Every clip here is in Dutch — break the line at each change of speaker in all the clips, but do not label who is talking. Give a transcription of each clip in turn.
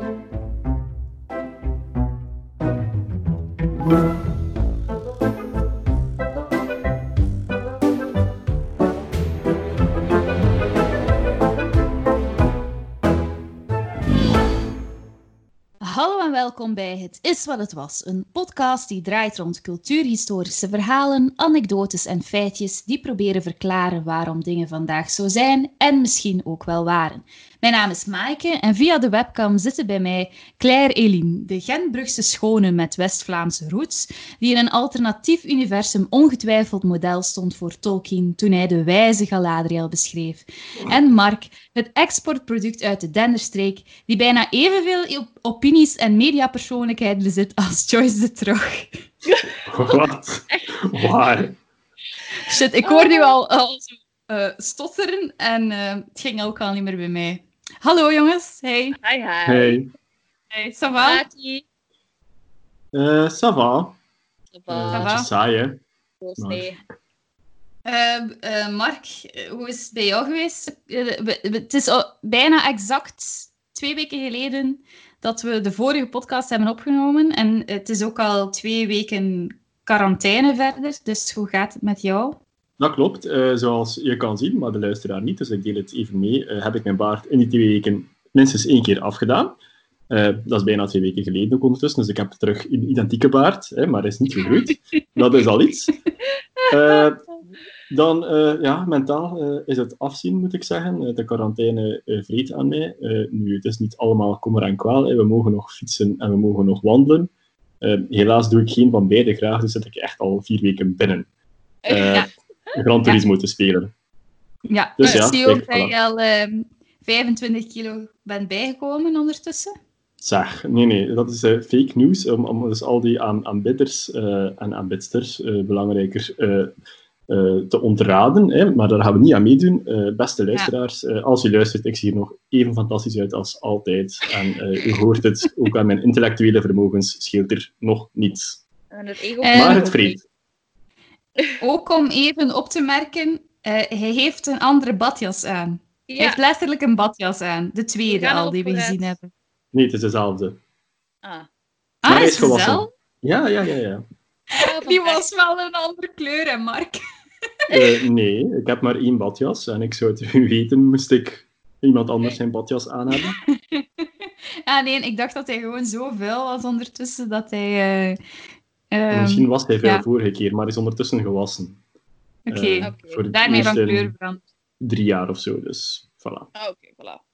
Hallo en welkom bij Het Is Wat Het Was, een podcast die draait rond cultuurhistorische verhalen, anekdotes en feitjes die proberen verklaren waarom dingen vandaag zo zijn en misschien ook wel waren. Mijn naam is Maaike en via de webcam zitten bij mij Claire Eline, de Gentbrugse schone met West-Vlaamse roots, die in een alternatief universum ongetwijfeld model stond voor Tolkien toen hij de wijze Galadriel beschreef. En Mark, het exportproduct uit de Denderstreek, die bijna evenveel opinies en mediapersoonlijkheid bezit als Joyce de Trog.
Wat? Waar?
Shit, ik hoor nu al, al uh, stotteren en uh, het ging ook al niet meer bij mij. Hallo jongens, hey.
Hi, hi.
Hey.
Hey, ça va?
Uh, ça va.
Ça va.
Uh, saai, hè?
Nee.
Uh, Mark, hoe is het bij jou geweest? het is al bijna exact twee weken geleden dat we de vorige podcast hebben opgenomen. En het is ook al twee weken quarantaine verder. Dus hoe gaat het met jou?
Dat klopt, uh, zoals je kan zien, maar de luisteraar niet, dus ik deel het even mee. Uh, heb ik mijn baard in die twee weken minstens één keer afgedaan. Uh, dat is bijna twee weken geleden ook ondertussen, dus ik heb terug een identieke baard, hè, maar is niet gegroeid. dat is al iets. dan, ja, mentaal is het afzien, moet ik zeggen. de quarantaine vreet aan mij. nu, het is niet allemaal kommer en kwaal. Hè. We mogen nog fietsen en we mogen nog wandelen. helaas doe ik geen van beide graag, dus zit ik echt al vier weken binnen. Ja. Gran Turismo te spelen.
Ja, dus ja, ik zie ook dat je al 25 ehm, kilo bent bijgekomen ondertussen.
Zeg, nee, nee, dat is uh, fake news. Om, om dus al die aan, aanbidders uh, en aanbidsters, uh, belangrijker, te ontraden. Hè, maar daar gaan we niet aan meedoen. beste luisteraars, ja. als u luistert, ik zie er nog even fantastisch uit als altijd. En u hoort het, ook aan mijn intellectuele vermogens scheelt er nog niets.
En het ego
maar het vreet.
Ook om even op te merken, uh, hij heeft een andere badjas aan. Ja. Hij heeft letterlijk een badjas aan. De tweede al die we gezien hebben.
Nee, het is dezelfde.
Ah,
ah hij is gewassen.
Ja, ja, ja, ja.
Die was wel een andere kleur, hè, Mark?
Uh, nee, ik heb maar één badjas. En ik zou het weten, moest ik iemand anders zijn badjas aan hebben.
ja, nee, ik dacht dat hij gewoon zo vuil was ondertussen dat hij... Uh,
Um, Misschien was hij veel ja. vorige keer, maar is ondertussen gewassen.
Oké, okay. uh, okay. daarmee van kleur veranderd.
Drie jaar of zo, dus voilà.
Oh, Oké, okay, voilà.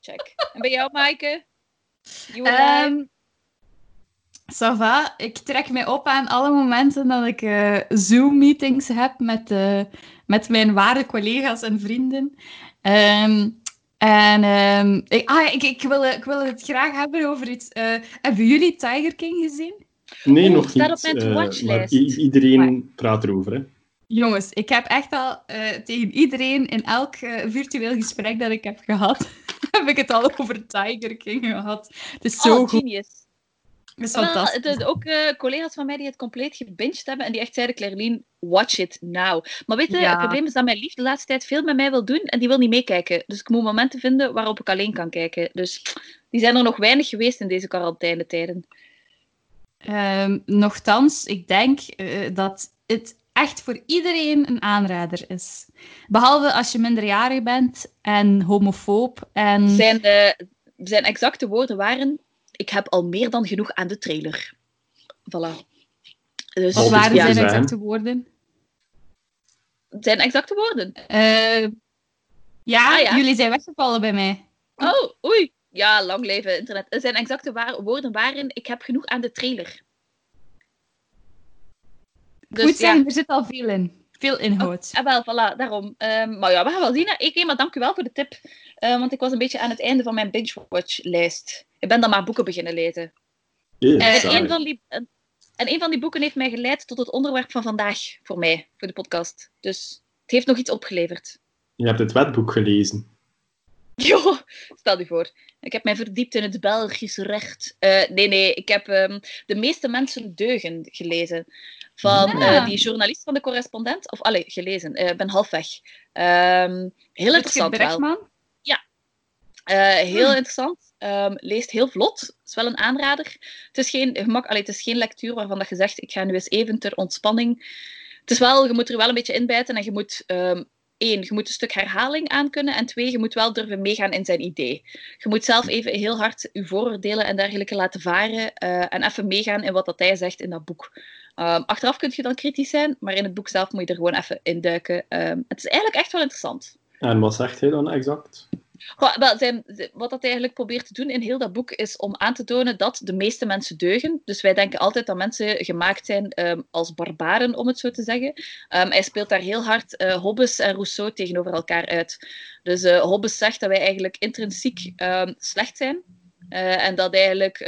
Check. En bij jou, Maaike?
Um, Sava, ik trek mij op aan alle momenten dat ik uh, Zoom-meetings heb met, uh, met mijn ware collega's en vrienden. Um, en um, ik, ah, ik, ik, wil, ik wil het graag hebben over iets. Uh, hebben jullie Tiger King gezien?
Nee, nog niet. op mijn uh, maar iedereen praat erover, hè?
Jongens, ik heb echt al uh, tegen iedereen in elk uh, virtueel gesprek dat ik heb gehad, heb ik het al over Tiger King gehad. Het is zo
oh,
goed.
Genius.
Het is fantastisch.
Het is ook collega's van mij die het compleet gebinged hebben en die echt zeiden, Claire watch it now. Maar weet je, ja. het probleem is dat mijn lief de laatste tijd veel met mij wil doen en die wil niet meekijken. Dus ik moet momenten vinden waarop ik alleen kan kijken. Dus die zijn er nog weinig geweest in deze quarantainetijden.
Um, nochtans, ik denk uh, dat het echt voor iedereen een aanrader is. Behalve als je minderjarig bent en homofoob. En...
Zijn, de, zijn exacte woorden waren: Ik heb al meer dan genoeg aan de trailer. Voilà.
Dus, Wat waren ja, zijn exacte woorden?
Zijn exacte woorden?
Uh, ja, ah, ja, jullie zijn weggevallen bij mij.
Oh, oei. Ja, lang leven internet. Zijn exacte wa woorden waren: Ik heb genoeg aan de trailer.
Dus, Goed zijn, ja. er zit al veel in. Veel inhoud.
Oh, wel, voilà, daarom. Um, maar ja, we gaan wel zien. Ik, maar dank u wel voor de tip. Uh, want ik was een beetje aan het einde van mijn binge-watch-lijst. Ik ben dan maar boeken beginnen lezen.
Yes,
en, een van die, en een van die boeken heeft mij geleid tot het onderwerp van vandaag voor mij, voor de podcast. Dus het heeft nog iets opgeleverd.
Je hebt het wetboek gelezen.
Jo, stel je voor. Ik heb mij verdiept in het Belgisch recht. Uh, nee, nee, ik heb um, De meeste mensen deugen gelezen. Van ja. uh, die journalist van de correspondent. Of, allee, gelezen. Ik uh, ben halfweg. Um, heel interessant wel. Ja. heel hmm. interessant. Um, leest heel vlot. Is wel een aanrader. Het is geen, gemak, allee, het is geen lectuur waarvan dat je zegt, ik ga nu eens even ter ontspanning. Het is wel, je moet er wel een beetje inbijten en je moet um, één, je moet een stuk herhaling aankunnen. En twee, je moet wel durven meegaan in zijn idee. Je moet zelf even heel hard je vooroordelen en dergelijke laten varen. Uh, en even meegaan in wat dat hij zegt in dat boek. Um, achteraf kun je dan kritisch zijn, maar in het boek zelf moet je er gewoon even induiken. Um, het is eigenlijk echt wel interessant.
En wat zegt hij dan exact?
Wat dat eigenlijk probeert te doen in heel dat boek is om aan te tonen dat de meeste mensen deugen. Dus wij denken altijd dat mensen gemaakt zijn um, als barbaren, om het zo te zeggen. Um, hij speelt daar heel hard uh, Hobbes en Rousseau tegenover elkaar uit. Dus uh, Hobbes zegt dat wij eigenlijk intrinsiek um, slecht zijn. Uh, en dat eigenlijk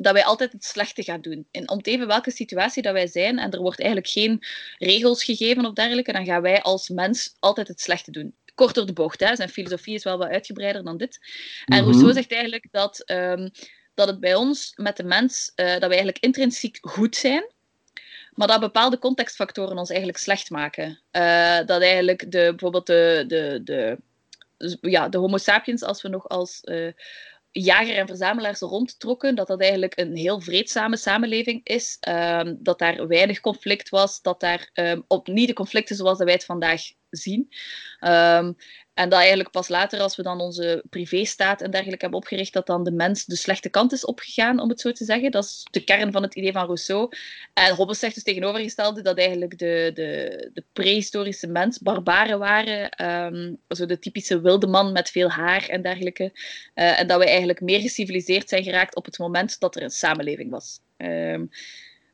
dat wij altijd het slechte gaan doen. En om te even welke situatie dat wij zijn, en er wordt eigenlijk geen regels gegeven of dergelijke, dan gaan wij als mens altijd het slechte doen kort door de bocht. Hè. Zijn filosofie is wel wat uitgebreider dan dit. En mhm. Rousseau zegt eigenlijk dat, um, dat het bij ons met de mens, uh, dat we eigenlijk intrinsiek goed zijn, maar dat bepaalde contextfactoren ons eigenlijk slecht maken. Uh, dat eigenlijk de, bijvoorbeeld de, de, de, ja, de homo sapiens, als we nog als uh, jager en verzamelaars rondtrokken, dat dat eigenlijk een heel vreedzame samenleving is, um, dat daar weinig conflict was, dat daar um, op, niet de conflicten zoals wij het vandaag zien. Um, en dat eigenlijk pas later, als we dan onze privéstaat en dergelijke hebben opgericht, dat dan de mens de slechte kant is opgegaan, om het zo te zeggen. Dat is de kern van het idee van Rousseau. En Hobbes zegt dus tegenovergestelde dat eigenlijk de, de, de prehistorische mens barbaren waren. Um, zo de typische wilde man met veel haar en dergelijke. Uh, en dat we eigenlijk meer geciviliseerd zijn geraakt op het moment dat er een samenleving was. Um,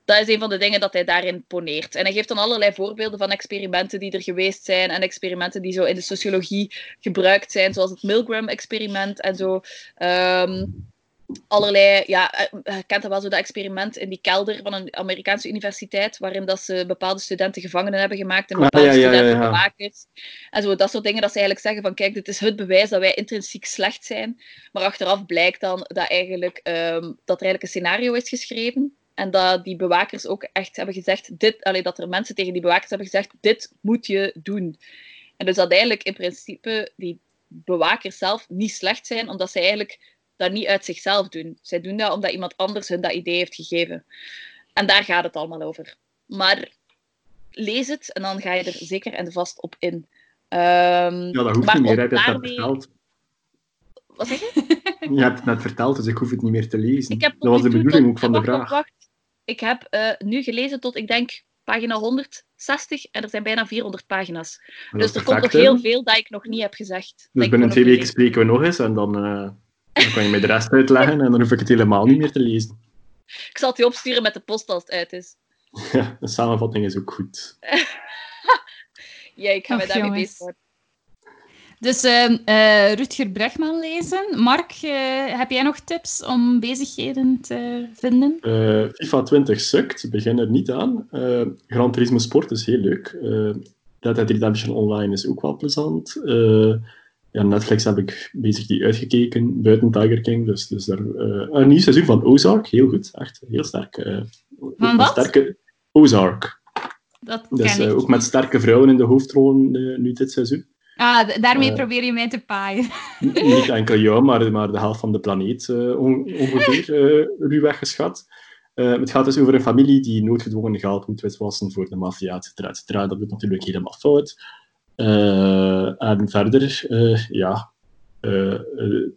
dat is een van de dingen dat hij daarin poneert. En hij geeft dan allerlei voorbeelden van experimenten die er geweest zijn en experimenten die zo in de sociologie gebruikt zijn, zoals het Milgram-experiment en zo. Um, allerlei, ja, eh, je kent dat wel zo, dat experiment in die kelder van een Amerikaanse universiteit, waarin dat ze bepaalde studenten gevangenen hebben gemaakt en ah, bepaalde ja, ja, studenten bewakers. En zo, dat soort dingen dat ze eigenlijk zeggen van, kijk, dit is het bewijs dat wij intrinsiek slecht zijn. Maar achteraf blijkt dan dat, eigenlijk, um, dat er eigenlijk een scenario is geschreven en dat die bewakers ook echt hebben gezegd, dit, allee, dat er mensen tegen die bewakers hebben gezegd, dit moet je doen. En dus dat eigenlijk in principe die bewakers zelf niet slecht zijn, omdat zij eigenlijk dat niet uit zichzelf doen. Zij doen dat omdat iemand anders hun dat idee heeft gegeven. En daar gaat het allemaal over. Maar lees het en dan ga je er zeker en vast op in. Um,
ja, dat hoeft niet meer, verteld.
Wat zeg je?
Je hebt het net verteld, dus ik hoef het niet meer te lezen. dat was de bedoeling ook van de vraag
ik heb uh, nu gelezen tot, ik denk, pagina 160 en er zijn bijna 400 pagina's. Dus er komt nog heel veel dat ik nog niet heb gezegd.
Dus binnen twee weken spreken we nog eens en dan, uh, dan kan je mij de rest uitleggen en dan hoef ik het helemaal niet meer te lezen.
Ik zal het je opsturen met de post als het uit is.
Ja, de samenvatting is ook goed.
ja, ik ga me daarmee bezig
dus uh, Rutger Bregman lezen. Mark, uh, heb jij nog tips om bezigheden te vinden?
Uh, FIFA 20 sukt, begin er niet aan. Gran Turismo Sport is heel leuk. Red Dead Redemption Online is ook wel plezant. ja, Netflix heb ik bezig die uitgekeken, buiten Tiger King. Dus, dus daar, een nieuw seizoen van Ozark, heel goed. Echt heel sterk.
van wat? Sterke
Ozark. Dat dus ook met sterke vrouwen in de hoofdrollen nu dit seizoen.
Ah, daarmee uh, probeer je mij te paaien.
Niet enkel jou, maar, maar de helft van de planeet uh, ongeveer uh, ruwweg geschat. het gaat dus over een familie die noodgedwongen geld moet witwassen voor de maffia, et cetera, et cetera. Dat wordt natuurlijk helemaal fout. en verder, ja,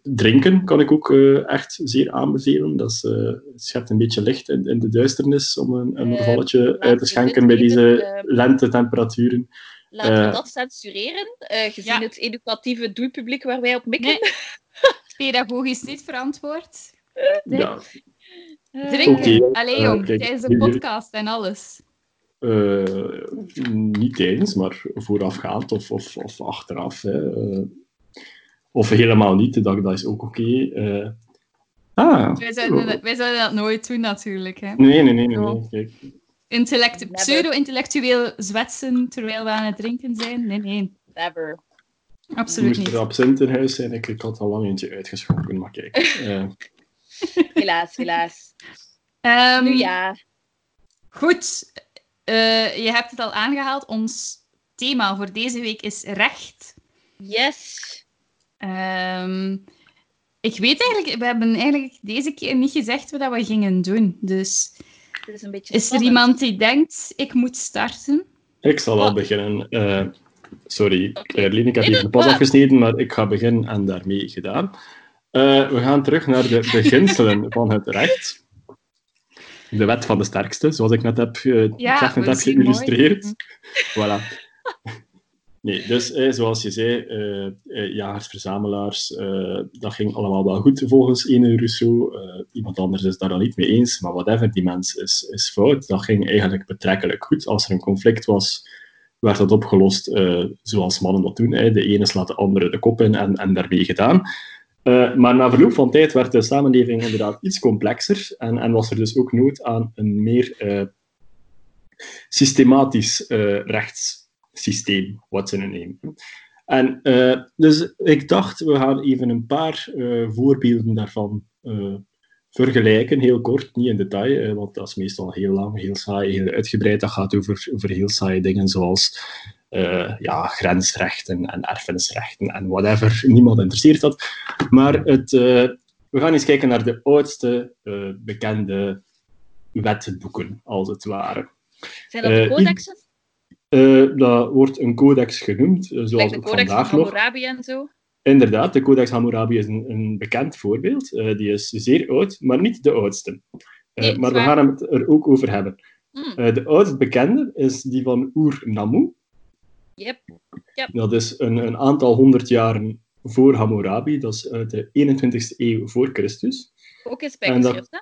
drinken kan ik ook echt zeer aanbevelen. Dat is, het schept een beetje licht in, in de duisternis om een, een uit te schenken bij deze lentetemperaturen.
Laten we eh, dat censureren, uh, gezien het educatieve doelpubliek waar wij op mikken. Nee.
Pedagogisch niet verantwoord. Nee. Ja. Drinken. Okay. Allee, jong, uh, tijdens de podcast en alles.
Uh, niet tijdens, maar voorafgaand of, of, of achteraf. Hè. of helemaal niet, dat, dat is ook oké. Okay.
ah, wij, zouden, wij zouden dat nooit doen, natuurlijk. Hè.
Nee, nee, nee. nee, nee. Kijk.
Intellect Pseudo-intellectueel zwetsen terwijl we aan het drinken zijn? Nee, nee.
Never.
Absoluut
niet. er absint in huis zijn? Ik, ik had al lang eentje uitgeschonken, maar kijk. Uh.
helaas, helaas. Um, nu ja.
Goed. Uh, je hebt het al aangehaald. Ons thema voor deze week is recht.
Yes.
Um, ik weet eigenlijk, we hebben eigenlijk deze keer niet gezegd wat we gingen doen. Dus is, een beetje is er iemand die denkt, ik moet starten?
Ik zal al oh. beginnen. Uh, sorry, okay. ik heb hier de pas afgesneden, maar ik ga beginnen en daarmee gedaan. Uh, we gaan terug naar de beginselen van het recht. De wet van de sterkste, zoals ik net heb, uh, ja, net heb geïllustreerd. Voilà. Nee, dus eh, zoals je zei, eh, eh, jagers, verzamelaars, eh, dat ging allemaal wel goed volgens Ene Rousseau. Eh, iemand anders is daar dan niet mee eens, maar whatever, die mens is, is fout. Dat ging eigenlijk betrekkelijk goed. Als er een conflict was, werd dat opgelost eh, zoals mannen dat doen. De ene slaat de andere de kop in en, en daarmee gedaan. maar na verloop van tijd werd de samenleving inderdaad iets complexer en, en was er dus ook nood aan een meer systematisch rechts systeem, what's in a name. En uh, dus ik dacht, we gaan even een paar uh, voorbeelden daarvan uh, vergelijken, heel kort, niet in detail, want dat is meestal heel lang, heel saai, heel uitgebreid. Dat gaat over, over heel saaie dingen zoals ja, grensrechten en erfenisrechten en whatever. Niemand interesseert dat. Maar het, we gaan eens kijken naar de oudste bekende wetboeken, als het ware.
Zijn dat de codexen?
Uh, dat wordt een codex genoemd, uh, zoals de codex van
Hammurabi en zo?
Inderdaad, de Codex Hammurabi is een, een bekend voorbeeld. Uh, die is zeer oud, maar niet de oudste. Nee, maar we gaan het er ook over hebben. Hmm. de oudst bekende is die van Ur-Nammu.
Yep. yep.
Dat is een, een aantal honderd jaren voor Hammurabi. Dat is uit de 21ste eeuw voor Christus.
Ook in spijkerschrift, hè?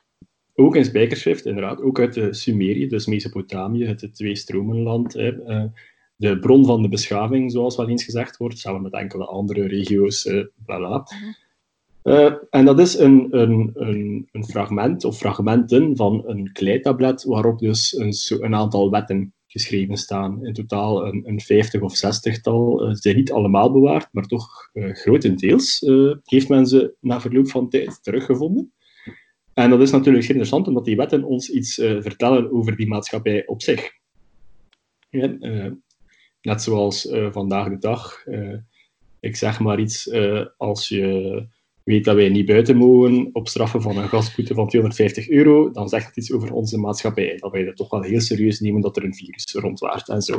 Ook in spijkerschrift, inderdaad. Ook uit de Sumerië, dus Mesopotamië, het twee-stromenland. Hè. Uh, de bron van de beschaving, zoals wel eens gezegd wordt, samen met enkele andere regio's, uh, bla bla. Mhm. Uh, en dat is een, een, een, een, fragment of fragmenten van een kleitablet waarop dus een, een, aantal wetten geschreven staan. In totaal een, een vijftig of zestigtal. Uh, ze zijn niet allemaal bewaard, maar toch grotendeels heeft men ze na verloop van tijd teruggevonden. En dat is natuurlijk interessant, omdat die wetten ons iets uh, vertellen over die maatschappij op zich. Ja, uh, net zoals uh, vandaag de dag. ik zeg maar iets, als je weet dat wij niet buiten mogen op straffen van een gasboete van 250 euro, dan zegt het iets over onze maatschappij. Dat wij dat toch wel heel serieus nemen dat er een virus rondwaart en zo.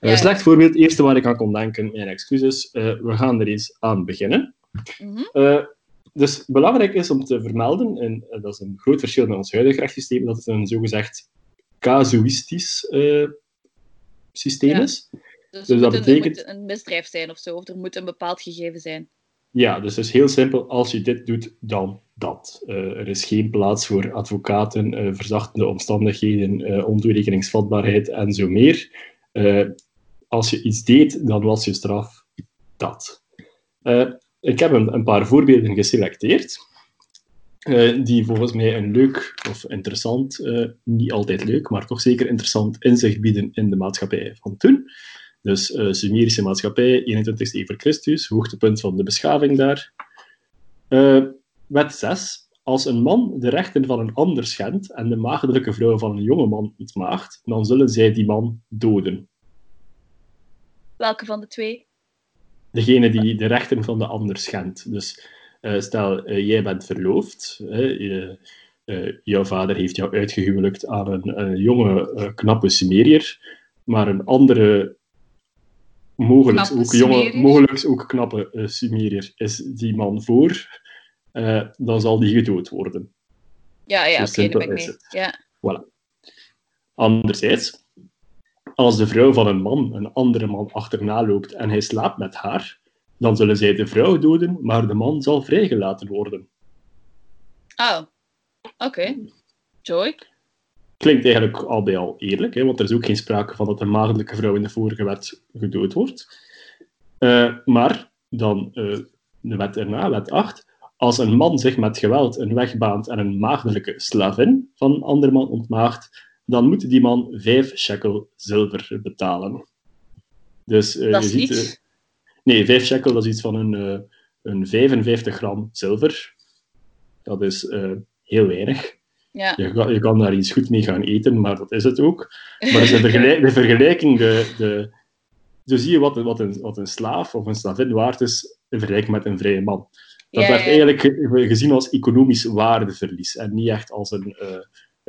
Slecht voorbeeld, het eerste waar ik aan kon denken, mijn excuses. we gaan er eens aan beginnen. Mm -hmm. Dus belangrijk is om te vermelden, en eh, dat is een groot verschil met ons huidige rechtssysteem, dat het een zogezegd casuïstisch uh, systeem is.
Dus, dus dat betekent... een misdrijf zijn of zo, of er moet een bepaald gegeven zijn.
Ja, dus het is heel simpel. Als je dit doet, dan dat. Uh, er is geen plaats voor advocaten, uh, verzachtende omstandigheden, uh, ontoerekeningsvatbaarheid en zo meer. als je iets deed, dan was je straf dat. Ik heb een, paar voorbeelden geselecteerd, uh, die volgens mij een leuk of interessant, uh, niet altijd leuk, maar toch zeker interessant inzicht bieden in de maatschappij van toen. Dus uh, Sumerische maatschappij, 21 e voor Christus, hoogtepunt van de beschaving daar. wet 6. Als een man de rechten van een ander schendt en de maagdelijke vrouw van een jonge man ontmaagt, dan zullen zij die man doden.
Welke van de twee?
Degene die de rechten van de ander schendt. Dus uh, stel, uh, jij bent verloofd, uh, jouw vader heeft jou uitgehuwelijkt aan een, een jonge, knappe Sumeriër, maar een andere, mogelijk ook, jonge, mogelijk ook knappe Sumeriër is die man voor, dan zal die gedood worden.
Ja, ja, oké, okay, ben ik mee. Ja.
Voilà. Anderzijds, als de vrouw van een man een andere man achterna loopt en hij slaapt met haar, dan zullen zij de vrouw doden, maar de man zal vrijgelaten worden.
Oh, oké. Joy?
Klinkt eigenlijk al bij al eerlijk, hè, want er is ook geen sprake van dat een maagdelijke vrouw in de vorige wet gedood wordt. Uh, maar dan uh, de wet erna, wet 8. Als een man zich met geweld een weg baant en een maagdelijke slavin van een ander man ontmaagt, dan moet die man vijf shekel zilver betalen. Dus uh,
dat
je
ziet... Niet...
nee, vijf shekel dat is iets van een, uh, een 55 gram zilver. Dat is heel weinig.
Ja.
Je, kan, je kan daar iets goed mee gaan eten, maar dat is het ook. Maar dus de, vergelijk, de vergelijking, de, de, zo zie je wat, wat, een, wat een slaaf of een slavin waard is in vergelijking met een vrije man. Dat werd eigenlijk gezien als economisch waardeverlies en niet echt als een, uh,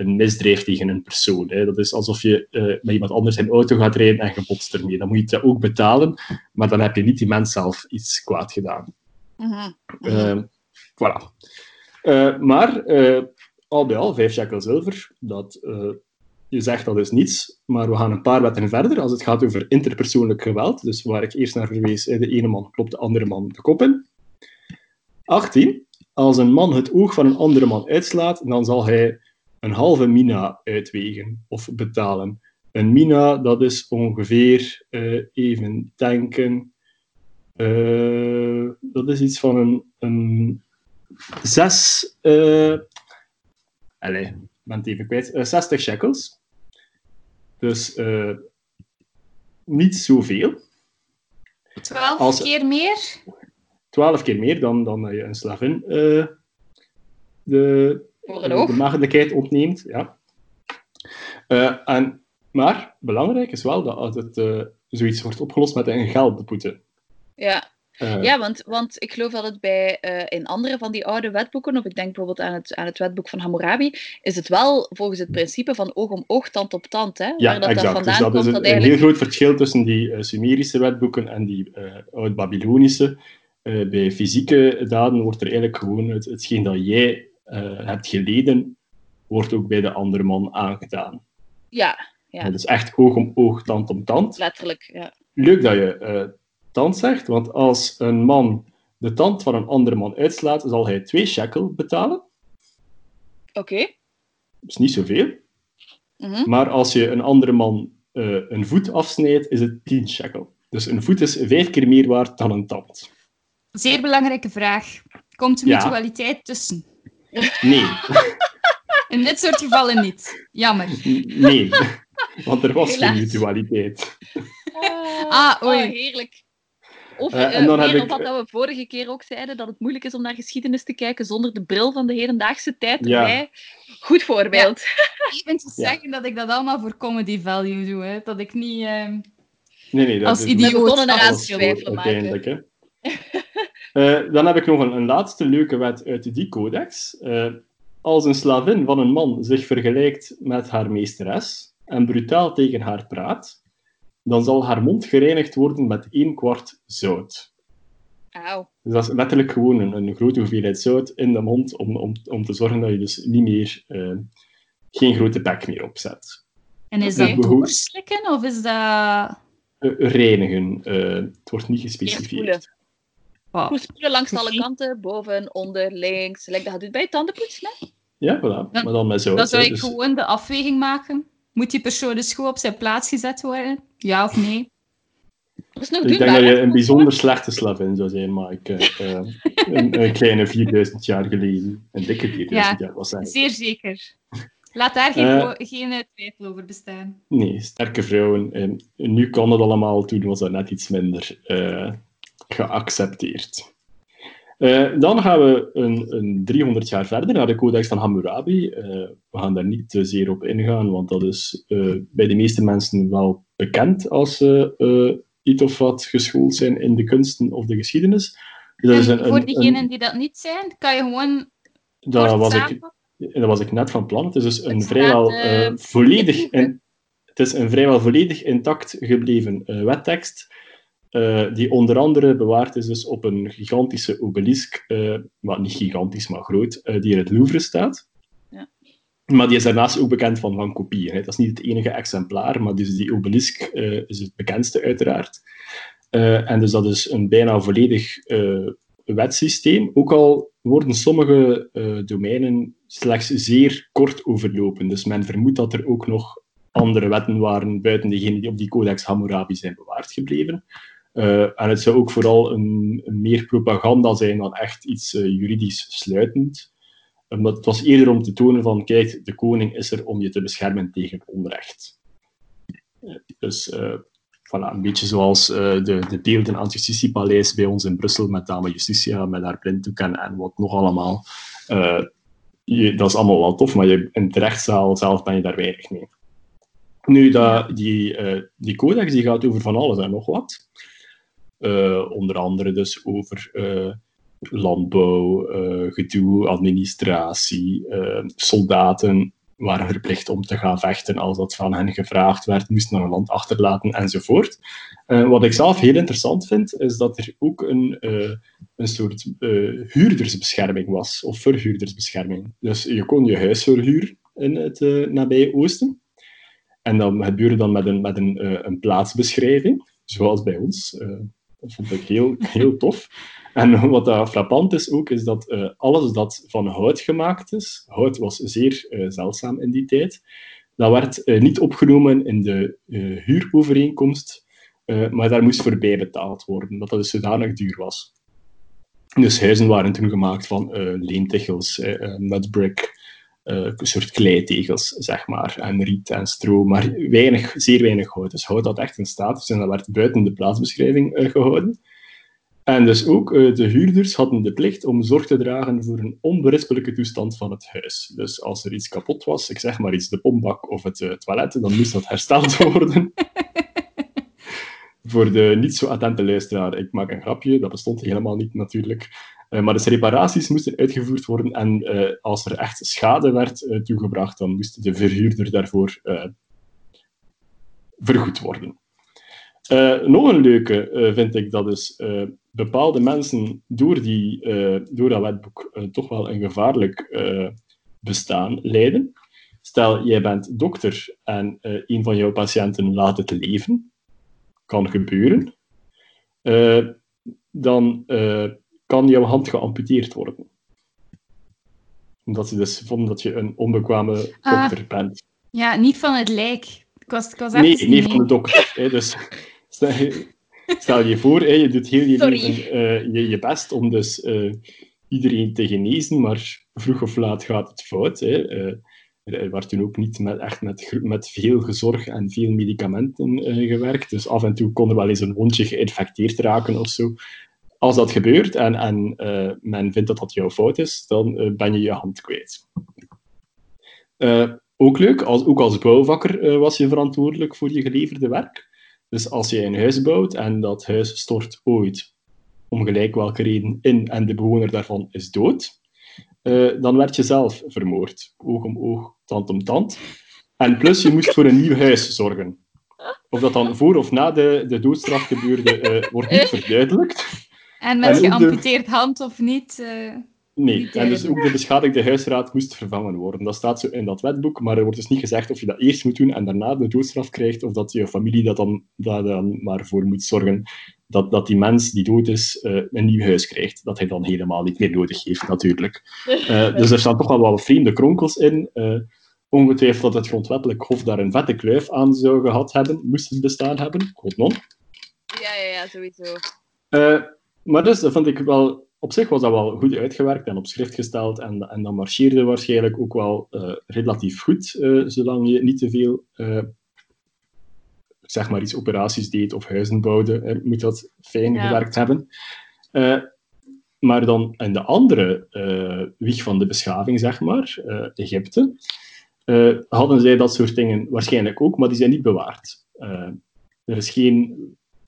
een misdrijf tegen een persoon. Hè. Dat is alsof je uh, met iemand anders in auto gaat rijden en je botst ermee. Dan moet je het ook betalen, maar dan heb je niet die mens zelf iets kwaad gedaan.
Mhm.
Uh, voilà. Uh, maar al bij al, vijf shekel zilver, dat, je zegt dat is niets, maar we gaan een paar wetten verder als het gaat over interpersoonlijk geweld. Dus waar ik eerst naar verwees, de ene man klopt de andere man de kop in. 18. Als een man het oog van een andere man uitslaat, dan zal hij een halve mina uitwegen of betalen. Een mina, dat is ongeveer, uh, even denken, uh, dat is iets van een, een zes, uh, allez, ik ben het even kwijt, 60 shekels. Dus niet zoveel.
Twaalf Als, keer meer?
Twaalf keer meer dan, dan je een slavin uh, de, de maagdelijkheid ontneemt. Ja. Uh, en, maar belangrijk is wel dat het uh, zoiets wordt opgelost met een geldboete.
Ja, uh, ja, want, want ik geloof dat het bij in andere van die oude wetboeken, of ik denk bijvoorbeeld aan het, aan het wetboek van Hammurabi, is het wel volgens het principe van oog om oog, tand op tand. Hè,
ja, dat exact. Dat dus dat is een, dat eigenlijk... een heel groot verschil tussen die Sumerische wetboeken en die oud-Babylonische. bij fysieke daden wordt er eigenlijk gewoon het, hetgeen dat jij hebt geleden, wordt ook bij de andere man aangedaan.
Ja, ja.
Dus echt oog om oog, tand om tand.
Letterlijk, ja.
Leuk dat je tand zegt, want als een man de tand van een andere man uitslaat, zal hij twee shekel betalen.
Oké. Okay.
Dat is niet zoveel.
Mm -hmm.
Maar als je een andere man uh, een voet afsnijdt, is het 10 shekel. Dus een voet is vijf keer meer waard dan een tand.
Zeer belangrijke vraag. Komt mutualiteit ja. tussen?
Nee.
In dit soort gevallen niet. Jammer.
Nee, want er was Helaas. geen mutualiteit.
Uh, ah, oei. Oh, heerlijk. Of uh, en dan heb ik... wat we vorige keer ook zeiden, dat het moeilijk is om naar geschiedenis te kijken zonder de bril van de hedendaagse tijd erbij. Goed voorbeeld.
Ja. Ik ben te zeggen ja. dat ik dat allemaal voor comedy value doe. Hè. Dat ik niet uh,
nee, nee, dat
als idioot
eraan twijfelen
uiteindelijk. Hè. uh, dan heb ik nog een, een, laatste leuke wet uit die codex. Uh, als een slavin van een man zich vergelijkt met haar meesteres en brutaal tegen haar praat, dan zal haar mond gereinigd worden met één kwart zout.
Auw.
Dus dat is letterlijk gewoon een, een, grote hoeveelheid zout in de mond om, om, om te zorgen dat je dus niet meer, uh, geen grote bek meer opzet.
En is dat doorslikken of is dat...
Uh, reinigen. Uh, het wordt niet gespecificeerd.
Wow. Spoelen langs alle kanten, boven, onder, links. Lijkt dat doet bij tandenpoetsen, hè?
Ja, voilà. Maar dan met zout.
Dan zou ik dus... gewoon de afweging maken. Moet die persoon dus gewoon op zijn plaats gezet worden? Ja of nee?
Dat is nog
ik denk dat je een bijzonder slechte slavin zou zijn, maar ik, uh, een, een, kleine 4000 jaar geleden. Een dikke 4000
ja,
jaar was hij.
Zeer zeker. Laat daar geen, uh, geen twijfel over bestaan.
Nee, sterke vrouwen. En nu kan het allemaal, toen was dat net iets minder uh, geaccepteerd. Uh, dan gaan we een, een, 300 jaar verder naar de Codex van Hammurabi. Uh, we gaan daar niet te zeer op ingaan, want dat is uh, bij de meeste mensen wel bekend als ze iets of wat geschoold zijn in de kunsten of de geschiedenis.
Dus en een, voor diegenen die dat niet zijn, kan je gewoon.
Dat was, ik, dat was ik net van plan. Het is dus een vrijwel volledig. In, het is een vrijwel volledig intact gebleven wettekst uh, die onder andere bewaard is dus op een gigantische obelisk, uh, maar niet gigantisch, maar groot, uh, die in het Louvre staat.
Ja.
Maar die is daarnaast ook bekend van, van kopieën. Hè. Dat is niet het enige exemplaar, maar dus die obelisk is het bekendste uiteraard. en dus dat is een bijna volledig wetsysteem, ook al worden sommige domeinen slechts zeer kort overlopen. Dus men vermoedt dat er ook nog andere wetten waren buiten degene die op die Codex Hammurabi zijn bewaard gebleven. Uh, en het zou ook vooral een, meer propaganda zijn dan echt iets uh, juridisch sluitend. Omdat het was eerder om te tonen van, kijk, de koning is er om je te beschermen tegen onrecht. Uh, dus voilà, een beetje zoals de, de beelden aan het Justitiepaleis bij ons in Brussel met Dame Justitia, met haar blinddoek en, en wat nog allemaal. Je, dat is allemaal wel tof, maar je, in de rechtszaal zelf ben je daar weinig mee. Nu, dat, die, die codex die gaat over van alles en nog wat. Onder andere dus over landbouw, gedoe, administratie, soldaten waren verplicht om te gaan vechten als dat van hen gevraagd werd, moesten naar een land achterlaten enzovoort. Wat ik zelf heel interessant vind, is dat er ook een, een soort huurdersbescherming was, of verhuurdersbescherming. Dus je kon je huis verhuren in het nabije Oosten. En dat gebeurde dan met een, met een, een plaatsbeschrijving, zoals bij ons. Dat vond ik heel, heel tof. En wat dat frappant is ook, is dat uh, alles dat van hout gemaakt is, hout was zeer uh, zeldzaam in die tijd, dat werd uh, niet opgenomen in de huurovereenkomst, maar daar moest voorbij betaald worden, dat dat dus zodanig duur was. Dus huizen waren toen gemaakt van leentichels, mudbrick, een soort kleitegels, zeg maar, en riet en stro, maar weinig, zeer weinig hout. Dus hout had echt een status en dat werd buiten de plaatsbeschrijving gehouden. En dus ook uh, de huurders hadden de plicht om zorg te dragen voor een onberispelijke toestand van het huis. Dus als er iets kapot was, ik zeg maar iets, de pompbak of het toilet, dan moest dat hersteld worden. voor de niet zo attente luisteraar, ik maak een grapje, dat bestond helemaal niet natuurlijk. Uh, maar dus reparaties moesten uitgevoerd worden en als er echt schade werd toegebracht, dan moest de verhuurder daarvoor vergoed worden. nog een leuke vind ik, dat is bepaalde mensen door, die, door dat wetboek toch wel een gevaarlijk bestaan leiden. Stel, jij bent dokter en een van jouw patiënten laat het leven. Kan gebeuren. dan kan jouw hand geamputeerd worden. Omdat ze dus vonden dat je een onbekwame ah. dokter bent.
Ja, niet van het lijk. Ik was, ik was
nee, niet van de dokter. Hè, dus Stel je voor, hè, je doet heel je leven uh, je, je, best om dus uh, iedereen te genezen, maar vroeg of laat gaat het fout. Hè. Uh, er werd toen ook niet met, echt met, met veel gezorg en veel medicamenten gewerkt. Dus af en toe kon er wel eens een wondje geïnfecteerd raken of zo. Als dat gebeurt en, en men vindt dat dat jouw fout is, dan ben je je hand kwijt. ook leuk, als, ook als bouwvakker was je verantwoordelijk voor je geleverde werk. Dus als je een huis bouwt en dat huis stort ooit, om gelijk welke reden, in en de bewoner daarvan is dood, dan werd je zelf vermoord. Oog om oog, tand om tand. En plus, je moest voor een nieuw huis zorgen. Of dat dan voor of na de, de doodstraf gebeurde, wordt niet verduidelijkt.
En met geamputeerd hand of niet? Uh...
Nee, en dus ook de beschadigde huisraad moest vervangen worden. Dat staat zo in dat wetboek, maar er wordt dus niet gezegd of je dat eerst moet doen en daarna de doodstraf krijgt, of dat je familie dat dan, daar dan maar voor moet zorgen dat, dat die mens die dood is uh, een nieuw huis krijgt. Dat hij dan helemaal niet meer nodig heeft, natuurlijk. Uh, dus er staan toch wel wat vreemde kronkels in. Ongetwijfeld dat het grondwettelijk hof daar een vette kluif aan zou gehad hebben, moest het bestaan hebben. God non.
Ja, ja, ja, sowieso.
Maar dus, dat vond ik wel op zich was dat wel goed uitgewerkt en op schrift gesteld. En, en dat marcheerde waarschijnlijk ook wel uh, relatief goed, uh, zolang je niet te veel, uh, zeg maar iets operaties deed of huizen bouwde. moet dat fijn gewerkt hebben. maar dan in de andere wieg van de beschaving, zeg maar, Egypte, hadden zij dat soort dingen waarschijnlijk ook, maar die zijn niet bewaard. er is geen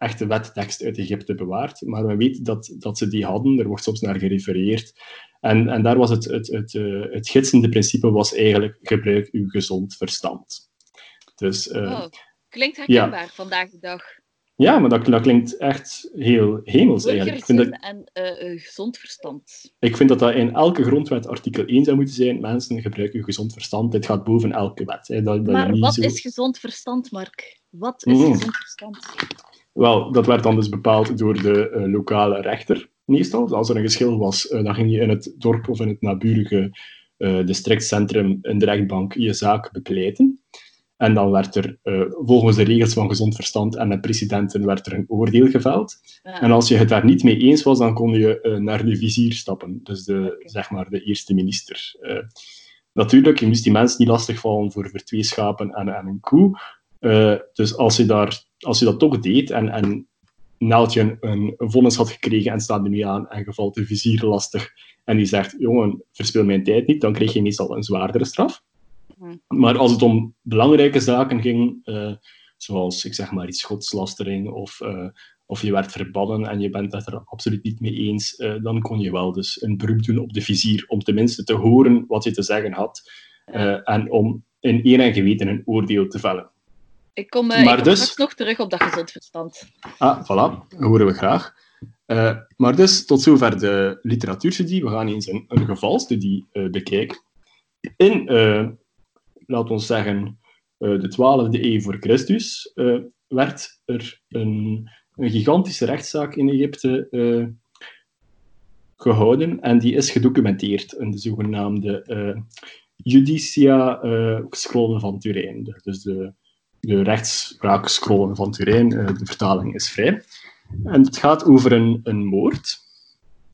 echte wettekst uit Egypte bewaard. Maar men weet dat, dat ze die hadden, er wordt soms naar gerefereerd. En, en daar was het, het, het, uh, het gidsende principe was eigenlijk gebruik uw gezond verstand. Dus, uh,
oh, klinkt herkenbaar vandaag de dag.
Ja, maar dat, dat klinkt echt heel hemels eigenlijk.
Ik vind dat, en uh, gezond verstand.
Ik vind dat dat in elke grondwet artikel 1 zou moeten zijn. Mensen gebruiken uw gezond verstand. Dit gaat boven elke wet. Hè. Dat,
dat maar wat is gezond verstand, Mark? Wat is mm. gezond verstand?
Wel, dat werd dan dus bepaald door de uh, lokale rechter, meestal. Dus als er een geschil was, uh, dan ging je in het dorp of in het naburige uh, districtcentrum in de rechtbank je zaak bepleiten. En dan werd er volgens de regels van gezond verstand en met presidenten werd er een oordeel geveld. En als je het daar niet mee eens was, dan kon je naar de vizier stappen, dus de, zeg maar de eerste minister. natuurlijk, je moest die mensen niet lastigvallen voor vertweeschapen en, en een koe. dus als je daar als je dat toch deed en, en nadat je een, een, vonnis had gekregen en staat er nu aan en je valt de vizier lastig en die zegt, jongen, verspil mijn tijd niet, dan krijg je meestal een zwaardere straf. Hm. Maar als het om belangrijke zaken ging, uh, zoals ik zeg maar iets godslastering of, uh, of je werd verbannen en je bent het er absoluut niet mee eens, uh, dan kon je wel dus een beroep doen op de vizier om tenminste te horen wat je te zeggen had en om in eer en geweten een oordeel te vellen.
Ik kom, maar ik kom dus... straks nog terug op dat gezond verstand.
Ah, voilà. Dat horen we graag. Uh, maar dus, tot zover de literatuurstudie. We gaan eens een, een gevalstudie uh, bekijken. In, uh, laten we zeggen, de 12e eeuw voor Christus, werd er een, een, gigantische rechtszaak in Egypte gehouden en die is gedocumenteerd in de zogenaamde Judicia Scrollen van Turijn. Dus de, de rechtspraakscrollen van Turijn, de vertaling is vrij. En het gaat over een, een moord.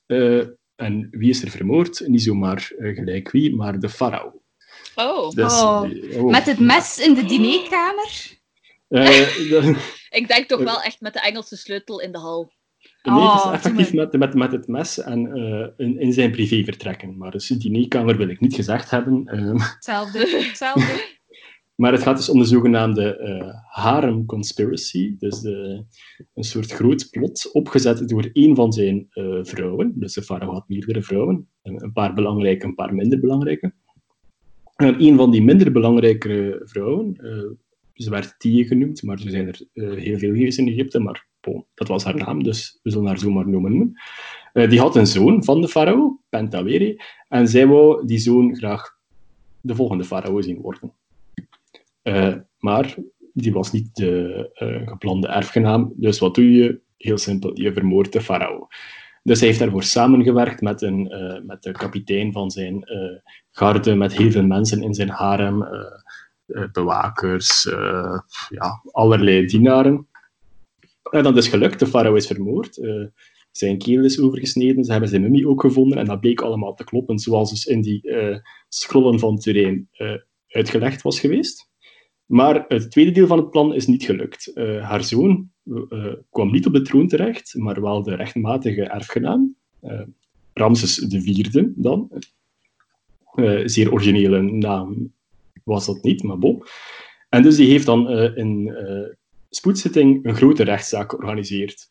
Uh, en wie is er vermoord? Niet zomaar uh, gelijk wie, maar de farao.
Oh. Dus, oh. oh. Met het mes in de dinerkamer?
Uh, Ik denk toch wel echt met de Engelse sleutel in de hal.
Nee, het is oh, effectief met, met, met het mes en in, in zijn privé vertrekken. Maar de dinerkamer wil ik niet gezegd hebben.
Hetzelfde. Hetzelfde.
Maar het gaat dus om de zogenaamde uh, harem conspiracy. Dus de, een soort groot plot opgezet door één van zijn uh, vrouwen. Dus de farao had meerdere vrouwen. Een paar belangrijke, een paar minder belangrijke. En een van die minder belangrijke vrouwen, uh, ze werd Tie genoemd, maar er zijn er heel veel geweest in Egypte, maar bon, dat was haar naam, dus we zullen haar zo maar noemen. die had een zoon van de farao, Pentaweri, en zij wou die zoon graag de volgende farao zien worden. Uh, maar die was niet de uh, geplande erfgenaam. Dus wat doe je? Heel simpel, je vermoordt de farao. Dus hij heeft daarvoor samengewerkt met, een, uh, met de kapitein van zijn garde, met heel veel mensen in zijn harem, bewakers, ja, allerlei dienaren. En dat is gelukt, de farao is vermoord. zijn keel is overgesneden, ze hebben zijn mummie ook gevonden en dat bleek allemaal te kloppen, zoals dus in die scrollen van Turijn uitgelegd was geweest. Maar het tweede deel van het plan is niet gelukt. Uh, haar zoon uh, kwam niet op de troon terecht, maar wel de rechtmatige erfgenaam, uh, Ramses IV dan. zeer originele naam was dat niet, maar bon. En dus die heeft dan in spoedzitting een grote rechtszaak georganiseerd.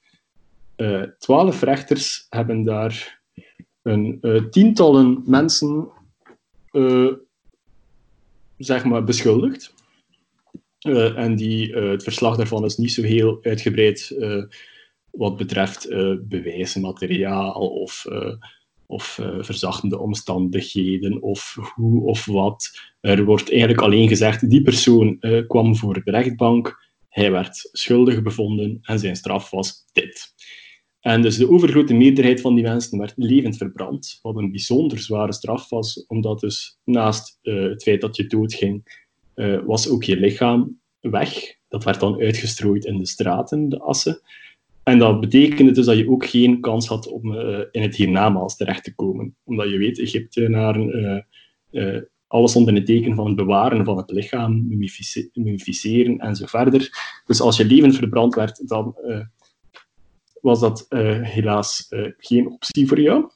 twaalf rechters hebben daar een tientallen mensen zeg maar, beschuldigd. Uh, en die, uh, het verslag daarvan is niet zo heel uitgebreid uh, wat betreft bewijsmateriaal of, of verzachtende omstandigheden of hoe of wat. Er wordt eigenlijk alleen gezegd, die persoon kwam voor de rechtbank, hij werd schuldig bevonden en zijn straf was dit. En dus de overgrote meerderheid van die mensen werd levend verbrand, wat een bijzonder zware straf was, omdat dus naast het feit dat je doodging, uh, was ook je lichaam weg. Dat werd dan uitgestrooid in de straten, de assen. En dat betekende dus dat je ook geen kans had om uh, in het hiernamaals terecht te komen. Omdat je weet, Egyptenaren, uh, uh, alles onder het teken van het bewaren van het lichaam, mummificeren en zo verder. Dus als je levend verbrand werd, dan was dat helaas geen optie voor jou.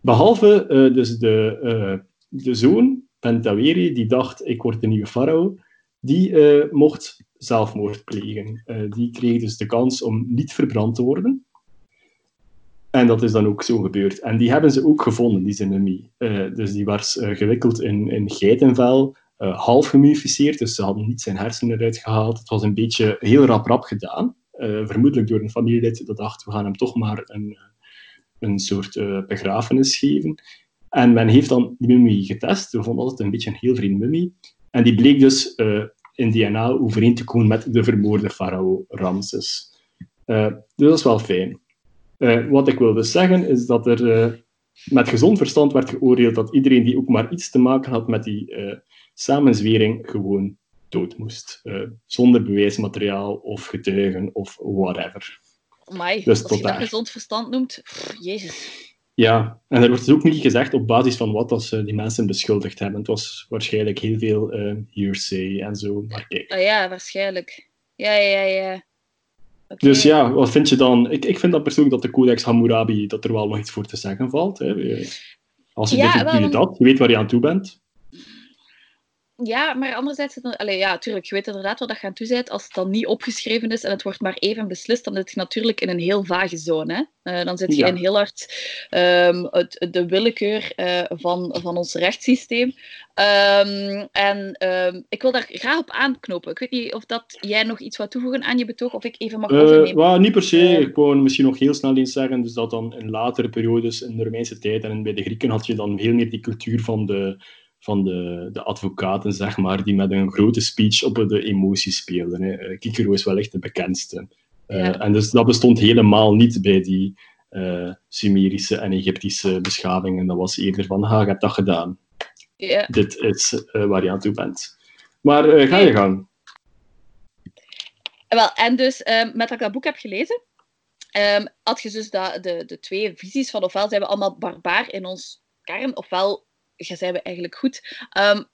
Behalve dus de, de zoon Pentaweri, die dacht, ik word de nieuwe farao, die uh, mocht zelfmoord plegen. Uh, die kreeg dus de kans om niet verbrand te worden. En dat is dan ook zo gebeurd. En die hebben ze ook gevonden, die zijn mumie. Uh, dus die was gewikkeld in, in geitenvel, half gemummificeerd, dus ze hadden niet zijn hersenen eruit gehaald. Het was een beetje heel rap rap gedaan. vermoedelijk door een familielid dat dacht, we gaan hem toch maar een, een soort begrafenis geven. En men heeft dan die mummie getest. We vonden altijd een beetje een heel vreemde mummie. En die bleek dus uh, in DNA overeen te komen met de vermoorde farao Ramses. Uh, dus dat is wel fijn. Uh, wat ik wilde zeggen is dat er met gezond verstand werd geoordeeld dat iedereen die ook maar iets te maken had met die samenzwering gewoon dood moest. zonder bewijsmateriaal of getuigen of whatever.
Amai, dus als je dat gezond verstand noemt, jezus.
Ja, en er wordt dus ook niet gezegd op basis van wat ze die mensen beschuldigd hebben. Het was waarschijnlijk heel veel uh, hearsay en zo. Maar kijk.
Oh ja, waarschijnlijk. Ja, ja, ja.
Dus ja, wat vind je dan? Ik, ik vind dat persoonlijk dat de Codex Hammurabi, dat er wel nog iets voor te zeggen valt. Hè. Als je, ja, dit, doe je dat, je weet waar je aan toe bent.
Ja, maar anderzijds, het, allee, ja, tuurlijk, je weet inderdaad wat dat je aan toe bent. Als het dan niet opgeschreven is en het wordt maar even beslist, dan zit je natuurlijk in een heel vage zone. Hè? Uh, dan zit je in heel hard um, het, de willekeur uh, van, van ons rechtssysteem. Um, en um, ik wil daar graag op aanknopen. Ik weet niet of dat jij nog iets wat toevoegen aan je betoog, of ik even mag overnemen.
Uh, well, niet per se. Ik wou misschien nog heel snel iets zeggen. Dus dat dan in latere periodes, in de Romeinse tijd en bij de Grieken, had je dan veel meer die cultuur van de van de, de advocaten, zeg maar, die met een grote speech op de emoties speelden. Hè. Kikero is wel echt de bekendste. Uh, En dus dat bestond helemaal niet bij die uh, Sumerische en Egyptische beschavingen. Dat was eerder van, ha, heb dat gedaan.
Ja.
Dit is uh, waar je aan toe bent. Maar ga je gang.
Wel, en dus met dat ik dat boek heb gelezen, um, had je dus dat, de, de twee visies van ofwel zijn we allemaal barbaar in ons kern, ofwel zijn we eigenlijk goed. Um,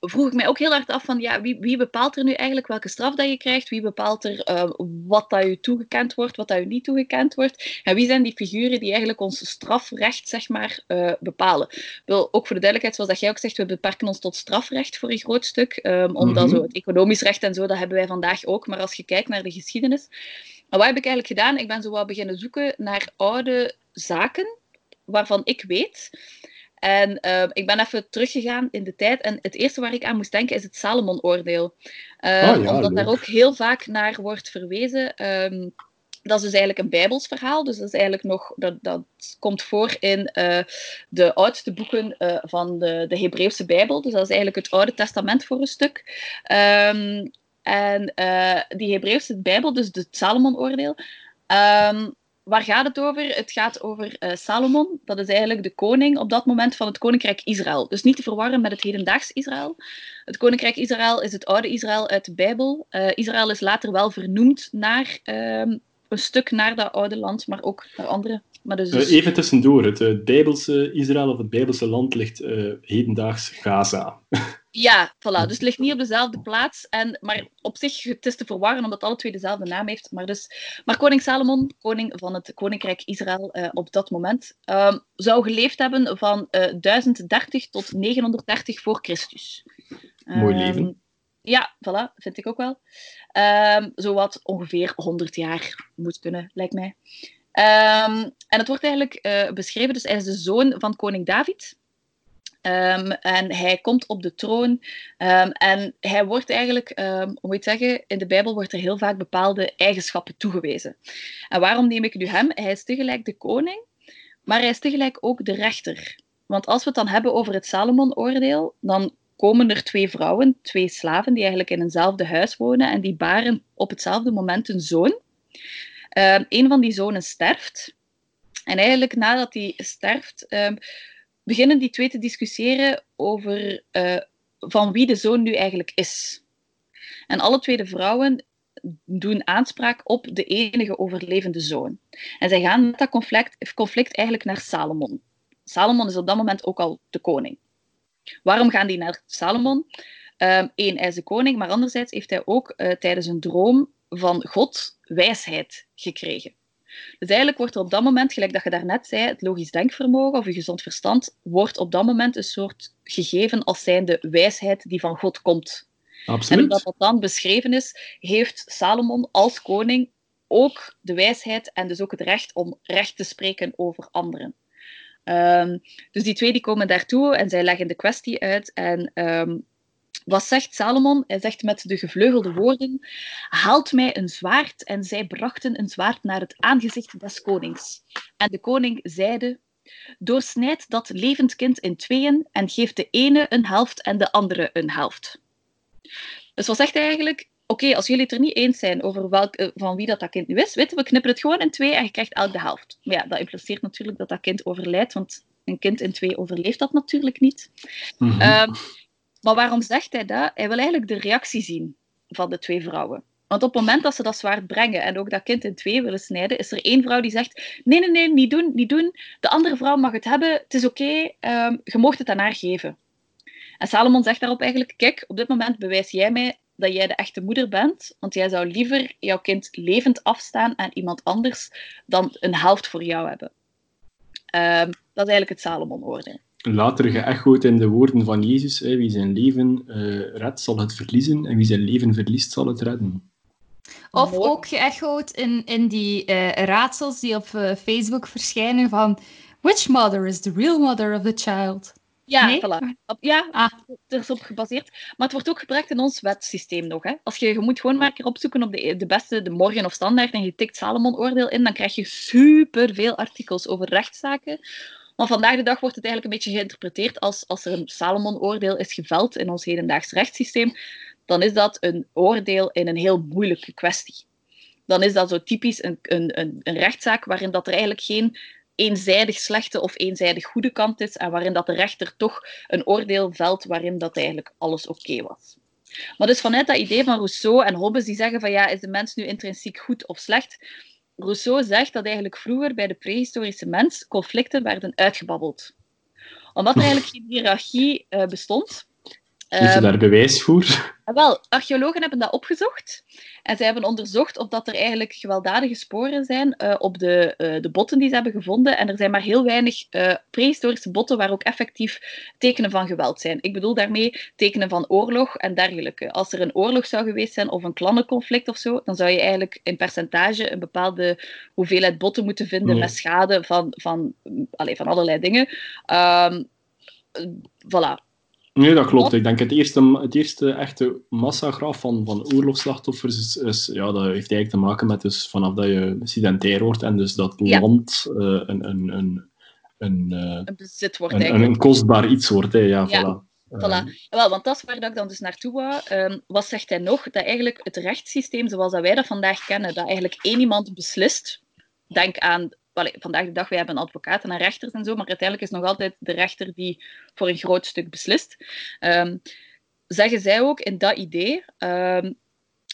vroeg ik mij ook heel hard af van, ja, wie, wie, bepaalt er nu eigenlijk welke straf dat je krijgt? Wie bepaalt er uh, wat dat je toegekend wordt, wat dat je niet toegekend wordt? En wie zijn die figuren die eigenlijk ons strafrecht, zeg maar, uh, bepalen? Wil ook voor de duidelijkheid, zoals dat jij ook zegt, we beperken ons tot strafrecht voor een groot stuk, um, omdat mm -hmm. zo het economisch recht en zo, dat hebben wij vandaag ook. Maar als je kijkt naar de geschiedenis, en wat heb ik eigenlijk gedaan? Ik ben zo wat beginnen zoeken naar oude zaken waarvan ik weet en uh, ik ben even teruggegaan in de tijd. En het eerste waar ik aan moest denken is het Salomon-oordeel. Oh, ja, omdat leuk. daar ook heel vaak naar wordt verwezen. Um, dat is dus eigenlijk een Bijbels verhaal. Dus dat is eigenlijk nog, dat, dat komt voor in uh, de oudste boeken uh, van de, de Hebreeuwse Bijbel. Dus dat is eigenlijk het Oude Testament voor een stuk. Um, en uh, die Hebreeuwse Bijbel, dus het Salomon-oordeel. Um, waar gaat het over? Het gaat over uh, Salomon. Dat is eigenlijk de koning op dat moment van het koninkrijk Israël. Dus niet te verwarren met het hedendaags Israël. Het koninkrijk Israël is het oude Israël uit de Bijbel. Uh, Israël is later wel vernoemd naar uh, een stuk naar dat oude land, maar ook naar andere. Maar dus, dus...
even tussendoor, het Bijbelse Israël of het Bijbelse land ligt hedendaags Gaza.
Ja, voilà. Dus het ligt niet op dezelfde plaats. En, maar op zich, het is te verwarren omdat alle twee dezelfde naam heeft. Maar, dus, maar koning Salomon, koning van het koninkrijk Israël uh, op dat moment, uh, zou geleefd hebben van uh, 1030 tot 930 voor Christus.
Mooi leven. Um,
ja, voilà, vind ik ook wel. Um, zowat ongeveer 100 jaar moet kunnen, lijkt mij. En het wordt eigenlijk uh, beschreven, dus hij is de zoon van koning David. Um, en hij komt op de troon um, en hij wordt eigenlijk, um, hoe moet je het zeggen, in de Bijbel wordt er heel vaak bepaalde eigenschappen toegewezen. En waarom neem ik nu hem? Hij is tegelijk de koning, maar hij is tegelijk ook de rechter. Want als we het dan hebben over het Salomon-oordeel, dan komen er twee vrouwen, twee slaven, die eigenlijk in eenzelfde huis wonen en die baren op hetzelfde moment een zoon. een van die zonen sterft. En eigenlijk nadat hij sterft, beginnen die twee te discussiëren over uh, van wie de zoon nu eigenlijk is. En alle twee de vrouwen doen aanspraak op de enige overlevende zoon. En zij gaan met dat conflict, conflict eigenlijk naar Salomon. Salomon is op dat moment ook al de koning. Waarom gaan die naar Salomon? Eén, um, hij is de koning, maar anderzijds heeft hij ook uh, tijdens een droom van God wijsheid gekregen. Dus eigenlijk wordt er op dat moment, gelijk dat je daarnet zei, het logisch denkvermogen of je gezond verstand, wordt op dat moment een soort gegeven als zijnde wijsheid die van God komt.
Absoluut.
En omdat dat dan beschreven is, heeft Salomon als koning ook de wijsheid en dus ook het recht om recht te spreken over anderen. Um, dus die twee die komen daartoe en zij leggen de kwestie uit. En um, wat zegt Salomon? Hij zegt met de gevleugelde woorden: Haalt mij een zwaard. En zij brachten een zwaard naar het aangezicht des konings. En de koning zeide: Doorsnijd dat levend kind in tweeën en geef de ene een helft en de andere een helft. Dus wat zegt hij eigenlijk? Oké, okay, als jullie het er niet eens zijn over welk, van wie dat, dat kind nu is, weten we, knippen het gewoon in twee en je krijgt elk de helft. Maar ja, dat impliceert natuurlijk dat dat kind overlijdt, want een kind in twee overleeft dat natuurlijk niet. Mm -hmm. um, maar waarom zegt hij dat? Hij wil eigenlijk de reactie zien van de twee vrouwen. Want op het moment dat ze dat zwaard brengen en ook dat kind in twee willen snijden, is er één vrouw die zegt: Nee, nee, nee, niet doen, niet doen. De andere vrouw mag het hebben, het is oké, um, je mocht het aan haar geven. En Salomon zegt daarop eigenlijk: Kijk, op dit moment bewijs jij mij dat jij de echte moeder bent, want jij zou liever jouw kind levend afstaan aan iemand anders dan een helft voor jou hebben. Um, dat is eigenlijk het Salomon-oordeel.
Later geëchoed in de woorden van Jezus. Hè, wie zijn leven uh, redt, zal het verliezen. En wie zijn leven verliest, zal het redden.
Of ook geëchoed in, in die uh, raadsels die op uh, Facebook verschijnen van... Which mother is the real mother of the child?
Ja, nee? voilà. ja, ah. er is op gebaseerd. Maar het wordt ook gebruikt in ons wetsysteem nog. Hè. Als je, je moet gewoon maar een keer opzoeken op de, de beste, de morgen of standaard, en je tikt Salomon-oordeel in, dan krijg je superveel artikels over rechtszaken. Maar vandaag de dag wordt het eigenlijk een beetje geïnterpreteerd als als er een Salomon-oordeel is geveld in ons hedendaags rechtssysteem, dan is dat een oordeel in een heel moeilijke kwestie. Dan is dat zo typisch een, een, een, een rechtszaak waarin dat er eigenlijk geen eenzijdig slechte of eenzijdig goede kant is en waarin dat de rechter toch een oordeel velt waarin dat eigenlijk alles oké was. Maar dus vanuit dat idee van Rousseau en Hobbes die zeggen van ja, is de mens nu intrinsiek goed of slecht? Rousseau zegt dat eigenlijk vroeger bij de prehistorische mens conflicten werden uitgebabbeld. Omdat er eigenlijk geen hiërarchie uh, bestond,
je daar bewijs voor?
Ah, wel, archeologen hebben dat opgezocht. En zij hebben onderzocht of dat er eigenlijk gewelddadige sporen zijn uh, op de, uh, de botten die ze hebben gevonden. En er zijn maar heel weinig uh, prehistorische botten waar ook effectief tekenen van geweld zijn. Ik bedoel daarmee tekenen van oorlog en dergelijke. Als er een oorlog zou geweest zijn of een klannenconflict of zo, dan zou je eigenlijk in percentage een bepaalde hoeveelheid botten moeten vinden met schade van, van, allez, van allerlei dingen. Um, voilà.
Nee, dat klopt. Ik denk het eerste, het eerste echte massagraf van, van oorlogsslachtoffers is, ja, dat heeft eigenlijk te maken met dus vanaf dat je sedentair wordt en dus dat land uh, een, een, een, een, uh,
een bezit wordt
een, een, kostbaar iets wordt. Hè. Ja, ja. Voilà.
Voilà. Um, Wel, want dat is waar ik dan dus naartoe wou. Um, wat zegt hij nog? Dat eigenlijk het rechtssysteem zoals dat wij dat vandaag kennen, dat eigenlijk één iemand beslist, denk aan vandaag de dag, wij hebben advocaten en rechters en zo, maar uiteindelijk is nog altijd de rechter die voor een groot stuk beslist. Um, zeggen zij ook in dat idee um,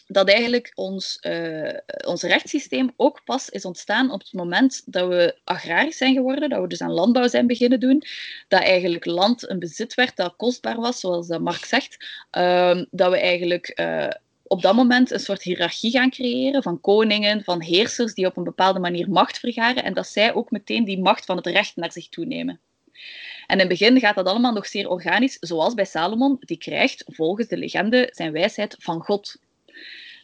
dat eigenlijk ons, uh, ons rechtssysteem ook pas is ontstaan op het moment dat we agrarisch zijn geworden, dat we dus aan landbouw zijn beginnen doen, dat eigenlijk land een bezit werd dat kostbaar was, zoals Mark zegt, um, dat we eigenlijk uh, op dat moment een soort hiërarchie gaan creëren van koningen, van heersers die op een bepaalde manier macht vergaren en dat zij ook meteen die macht van het recht naar zich toenemen. En in het begin gaat dat allemaal nog zeer organisch, zoals bij Salomon, die krijgt volgens de legende zijn wijsheid van God.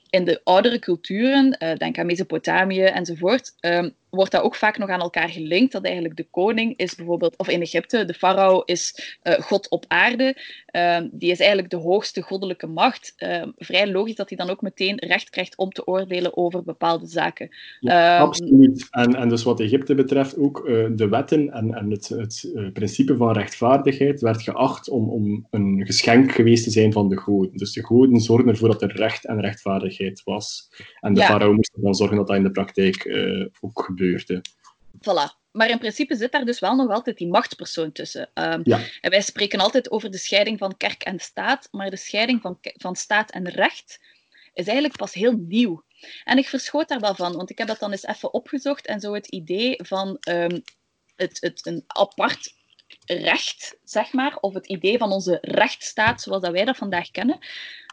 In de oudere culturen, eh, denk aan Mesopotamië enzovoort, ehm, wordt dat ook vaak nog aan elkaar gelinkt. Dat eigenlijk de koning is bijvoorbeeld, of in Egypte, de farao is uh, God op aarde. Uh, die is eigenlijk de hoogste goddelijke macht. Uh, vrij logisch dat hij dan ook meteen recht krijgt om te oordelen over bepaalde zaken.
Ja, um, absoluut. En, en dus wat Egypte betreft, ook uh, de wetten en, en het, het uh, principe van rechtvaardigheid werd geacht om, om een geschenk geweest te zijn van de goden. Dus de goden zorgden ervoor dat er recht en rechtvaardigheid was. En de ja. farao moest ervan zorgen dat dat in de praktijk ook gebeurde gebeurde.
Voilà. Maar in principe zit daar dus wel nog altijd die machtspersoon tussen. Um, ja. En wij spreken altijd over de scheiding van kerk en staat, maar de scheiding van, van staat en recht is eigenlijk pas heel nieuw. En ik verschoot daar wel van, want ik heb dat dan eens even opgezocht en zo het idee van um, het, het, een apart recht, zeg maar, of het idee van onze rechtsstaat zoals dat wij dat vandaag kennen,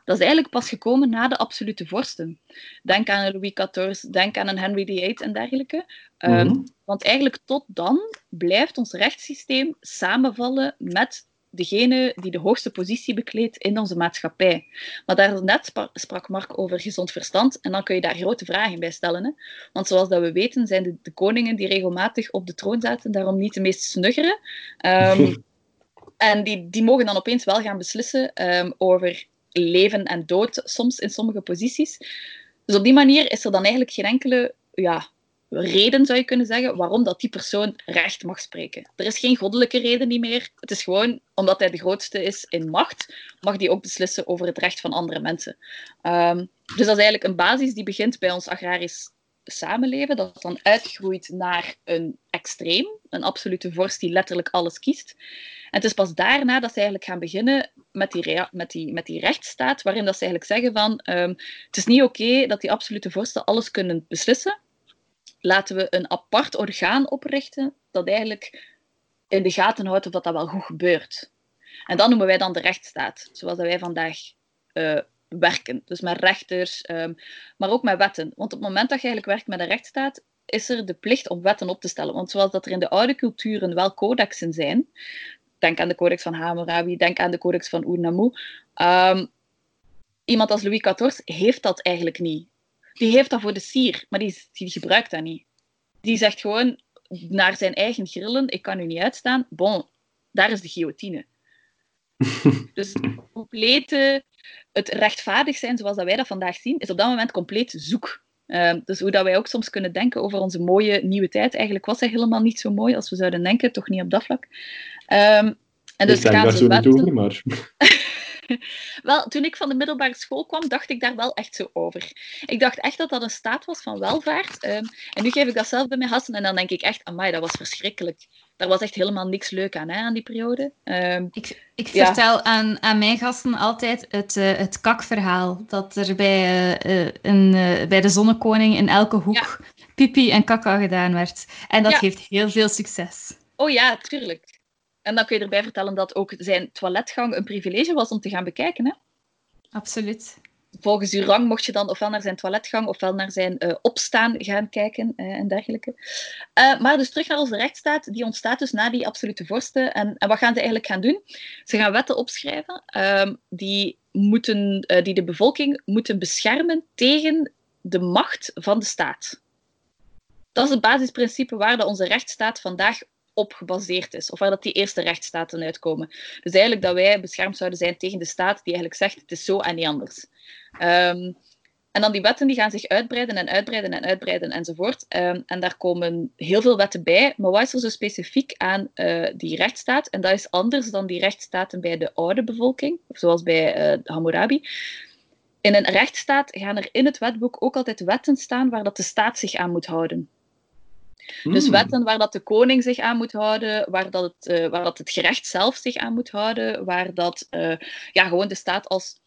dat is eigenlijk pas gekomen na de absolute vorsten. Denk aan Louis XIV, denk aan een Henry VIII en dergelijke. Mm -hmm. um, want eigenlijk tot dan blijft ons rechtssysteem samenvallen met degene die de hoogste positie bekleedt in onze maatschappij. Maar daarnet sprak Mark over gezond verstand en dan kun je daar grote vragen bij stellen. Hè? Want zoals dat we weten zijn de, de, koningen die regelmatig op de troon zaten daarom niet de meest snuggere. Um, en die, die mogen dan opeens wel gaan beslissen um, over leven en dood soms in sommige posities. Dus op die manier is er dan eigenlijk geen enkele ja, reden, zou je kunnen zeggen, waarom dat die persoon recht mag spreken. Er is geen goddelijke reden niet meer. Het is gewoon omdat hij de grootste is in macht, mag die ook beslissen over het recht van andere mensen. Um, dus dat is eigenlijk een basis die begint bij ons agrarisch samenleven, dat dan uitgroeit naar een extreem, een absolute vorst die letterlijk alles kiest. En het is pas daarna dat ze eigenlijk gaan beginnen met die, met die, met die rechtsstaat, waarin dat ze eigenlijk zeggen van um, het is niet oké dat die absolute vorsten alles kunnen beslissen. Laten we een apart orgaan oprichten dat eigenlijk in de gaten houdt of dat, wel goed gebeurt. En dat noemen wij dan de rechtsstaat, zoals dat wij vandaag uh, werken. Dus met rechters, um, maar ook met wetten. Want op het moment dat je eigenlijk werkt met een rechtsstaat, is er de plicht om wetten op te stellen. Want zoals dat er in de oude culturen wel codexen zijn, denk aan de Codex van Hammurabi, denk aan de Codex van Ur-Nammu. Ehm, iemand als Louis XIV heeft dat eigenlijk niet. Die heeft dat voor de sier, maar die, die gebruikt dat niet. Die zegt gewoon naar zijn eigen grillen, ik kan u niet uitstaan. Bon, daar is de guillotine. dus complete, het rechtvaardig zijn zoals dat wij dat vandaag zien, is op dat moment compleet zoek. Ehm, dus hoe dat wij ook soms kunnen denken over onze mooie nieuwe tijd. Eigenlijk was hij helemaal niet zo mooi als we zouden denken, toch niet op dat vlak. Um,
en dus ik denk daar zo niet over, maar...
wel, toen ik van de middelbare school kwam, dacht ik daar wel echt zo over. Ik dacht echt dat dat een staat was van welvaart. Ehm, en nu geef ik dat zelf bij mijn gasten en dan denk ik echt, amai, dat was verschrikkelijk. Daar was echt helemaal niks leuk aan, hè, aan die periode.
Um, ik ik vertel aan, aan mijn gasten altijd het, uh, het kakverhaal. Dat er bij, uh, een, uh, bij de Zonnekoning in elke hoek pipi en kaka gedaan werd. En dat geeft heel veel succes.
Oh ja, tuurlijk. En dan kun je erbij vertellen dat ook zijn toiletgang een privilege was om te gaan bekijken. Hè?
Absoluut.
Volgens uw rang mocht je dan ofwel naar zijn toiletgang ofwel naar zijn uh, opstaan gaan kijken uh, en dergelijke. Uh, maar dus terug naar onze rechtsstaat. Die ontstaat dus na die absolute vorsten. En, en wat gaan ze eigenlijk gaan doen? Ze gaan wetten opschrijven ehm, die, moeten, die de bevolking moeten beschermen tegen de macht van de staat. Dat is het basisprincipe waar de onze rechtsstaat vandaag op gebaseerd is. Of waar dat die eerste rechtsstaten uitkomen. Dus eigenlijk dat wij beschermd zouden zijn tegen de staat die eigenlijk zegt het is zo en niet anders. Um, en dan die wetten die gaan zich uitbreiden en uitbreiden en uitbreiden enzovoort. Um, en daar komen heel veel wetten bij. Maar wat is er zo specifiek aan uh, die rechtsstaat? En dat is anders dan die rechtsstaten bij de oude bevolking, zoals bij uh, Hammurabi. In een rechtsstaat gaan er in het wetboek ook altijd wetten staan waar dat de staat zich aan moet houden. Dus hmm. wetten waar dat de koning zich aan moet houden, waar dat het, uh, waar dat het gerecht zelf zich aan moet houden, waar dat uh, ja, gewoon de staat als,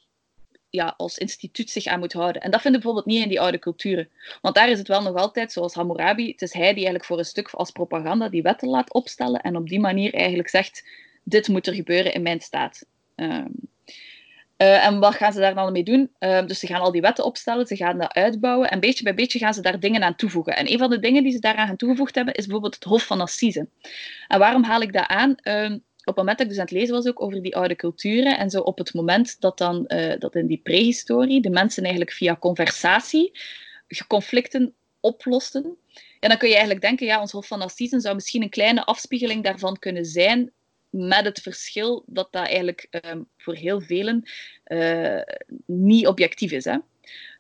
ja, als instituut zich aan moet houden. En dat vinden we bijvoorbeeld niet in die oude culturen. Want daar is het wel nog altijd, zoals Hammurabi, het is hij die eigenlijk voor een stuk als propaganda die wetten laat opstellen en op die manier eigenlijk zegt, dit moet er gebeuren in mijn staat. Um, uh, en wat gaan ze daar dan mee doen? Uh, dus ze gaan al die wetten opstellen, ze gaan dat uitbouwen en beetje bij beetje gaan ze daar dingen aan toevoegen. En een van de dingen die ze daaraan toegevoegd hebben is bijvoorbeeld het Hof van Assise. En waarom haal ik dat aan? Uh, op het moment dat ik dus aan het lezen was ook over die oude culturen en zo op het moment dat dan eh, dat in die prehistorie de mensen eigenlijk via conversatie conflicten oplosten, ja, dan kun je eigenlijk denken, ja, ons Hof van Assise zou misschien een kleine afspiegeling daarvan kunnen zijn met het verschil dat dat eigenlijk um, voor heel velen uh, niet objectief is. Hè?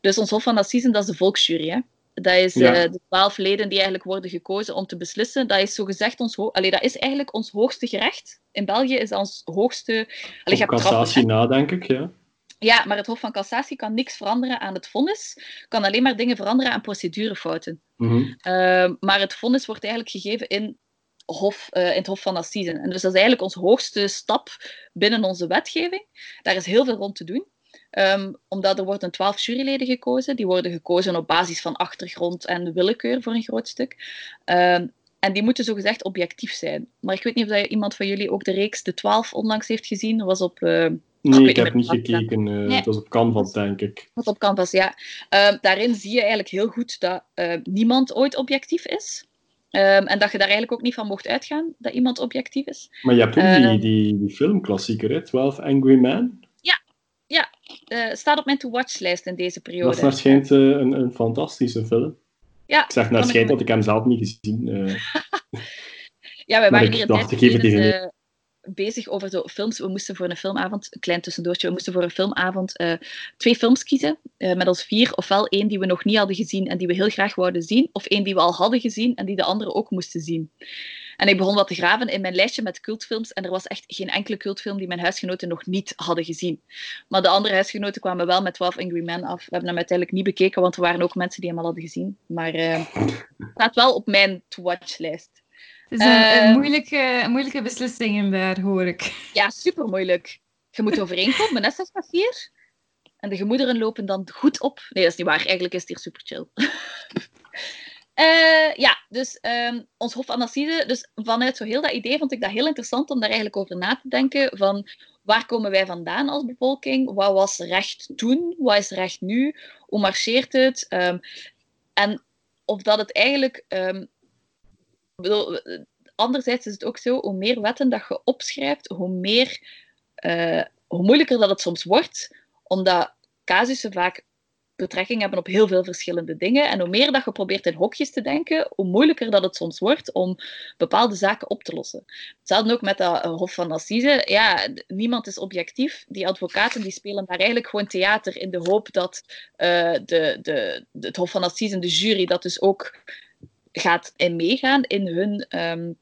Dus ons Hof van Assisen, dat is de volksjury. Hè? Dat is ja. uh, de twaalf leden die eigenlijk worden gekozen om te beslissen. Dat is zogezegd ons, Allee, dat is eigenlijk ons hoogste gerecht. In België is dat ons hoogste...
Allee, cassatie na, denk ik, ja.
Ja, maar het Hof van Cassatie kan niks veranderen aan het vonnis, kan alleen maar dingen veranderen aan procedurefouten. Mm -hmm. uh, maar het vonnis wordt eigenlijk gegeven in hof, uh, in het Hof van Assise. En dus dat is eigenlijk onze hoogste stap binnen onze wetgeving. Daar is heel veel rond te doen. Um, omdat er worden twaalf juryleden gekozen. Die worden gekozen op basis van achtergrond en willekeur voor een groot stuk. Um, en die moeten zogezegd objectief zijn. Maar ik weet niet of dat iemand van jullie ook de reeks De Twaalf onlangs heeft gezien. Dat was op... Uh,
Nee, ik, ik heb niet gekeken. Uh, nee. Het was op Canvas, denk ik. Het
was op Canvas, ja. Uh, daarin zie je eigenlijk heel goed dat uh, niemand ooit objectief is. Um, en dat je daar eigenlijk ook niet van mocht uitgaan, dat iemand objectief is.
Maar je hebt ook die, ehm, die, die filmklassieker, hè? 12 Angry Men.
Ja, ja. Uh, staat op mijn to-watch-lijst in deze periode.
Dat is naar schijnt uh, een, een fantastische film. Ja, ik zeg naar schijnt, dat ik hem zelf niet gezien. Uh...
ja, wij waren hier een dacht, ik geef het even bezig over zo films. We moesten voor een filmavond, een klein tussendoortje, we moesten voor een filmavond uh, twee films kiezen. Uh, met ons vier. Ofwel één die we nog niet hadden gezien en die we heel graag wouden zien. Of één die we al hadden gezien en die de anderen ook moesten zien. En ik begon wat te graven in mijn lijstje met cultfilms. En er was echt geen enkele cultfilm die mijn huisgenoten nog niet hadden gezien. Maar de andere huisgenoten kwamen wel met 12 Angry Men af. We hebben hem uiteindelijk niet bekeken, want er waren ook mensen die hem al hadden gezien. Maar uh, het staat wel op mijn to-watch-lijst.
Het is een, een, moeilijke, moeilijke beslissing daar, hoor ik.
Ja, super moeilijk. Je moet overeenkomen, hè, 6 4. En de gemoederen lopen dan goed op. Nee, dat is niet waar. Eigenlijk is het hier super chill. uh, ja, dus um, ons Hof van Assise. Dus vanuit zo heel dat idee vond ik dat heel interessant om daar eigenlijk over na te denken. Van waar komen wij vandaan als bevolking? Wat was recht toen? Wat is recht nu? Hoe marcheert het? Um, en of dat het eigenlijk... Um, bedoel, anderzijds is het ook zo, hoe meer wetten dat je opschrijft, hoe, meer, uh, hoe moeilijker dat het soms wordt, omdat casussen vaak betrekking hebben op heel veel verschillende dingen. En hoe meer dat je probeert in hokjes te denken, hoe moeilijker dat het soms wordt om bepaalde zaken op te lossen. Hetzelfde ook met dat eh, Hof van Assise. Ja, niemand is objectief. Die advocaten die spelen daar eigenlijk gewoon theater in de hoop dat de, de, het Hof van Assise, de jury, dat dus ook gaat meegaan in hun, um,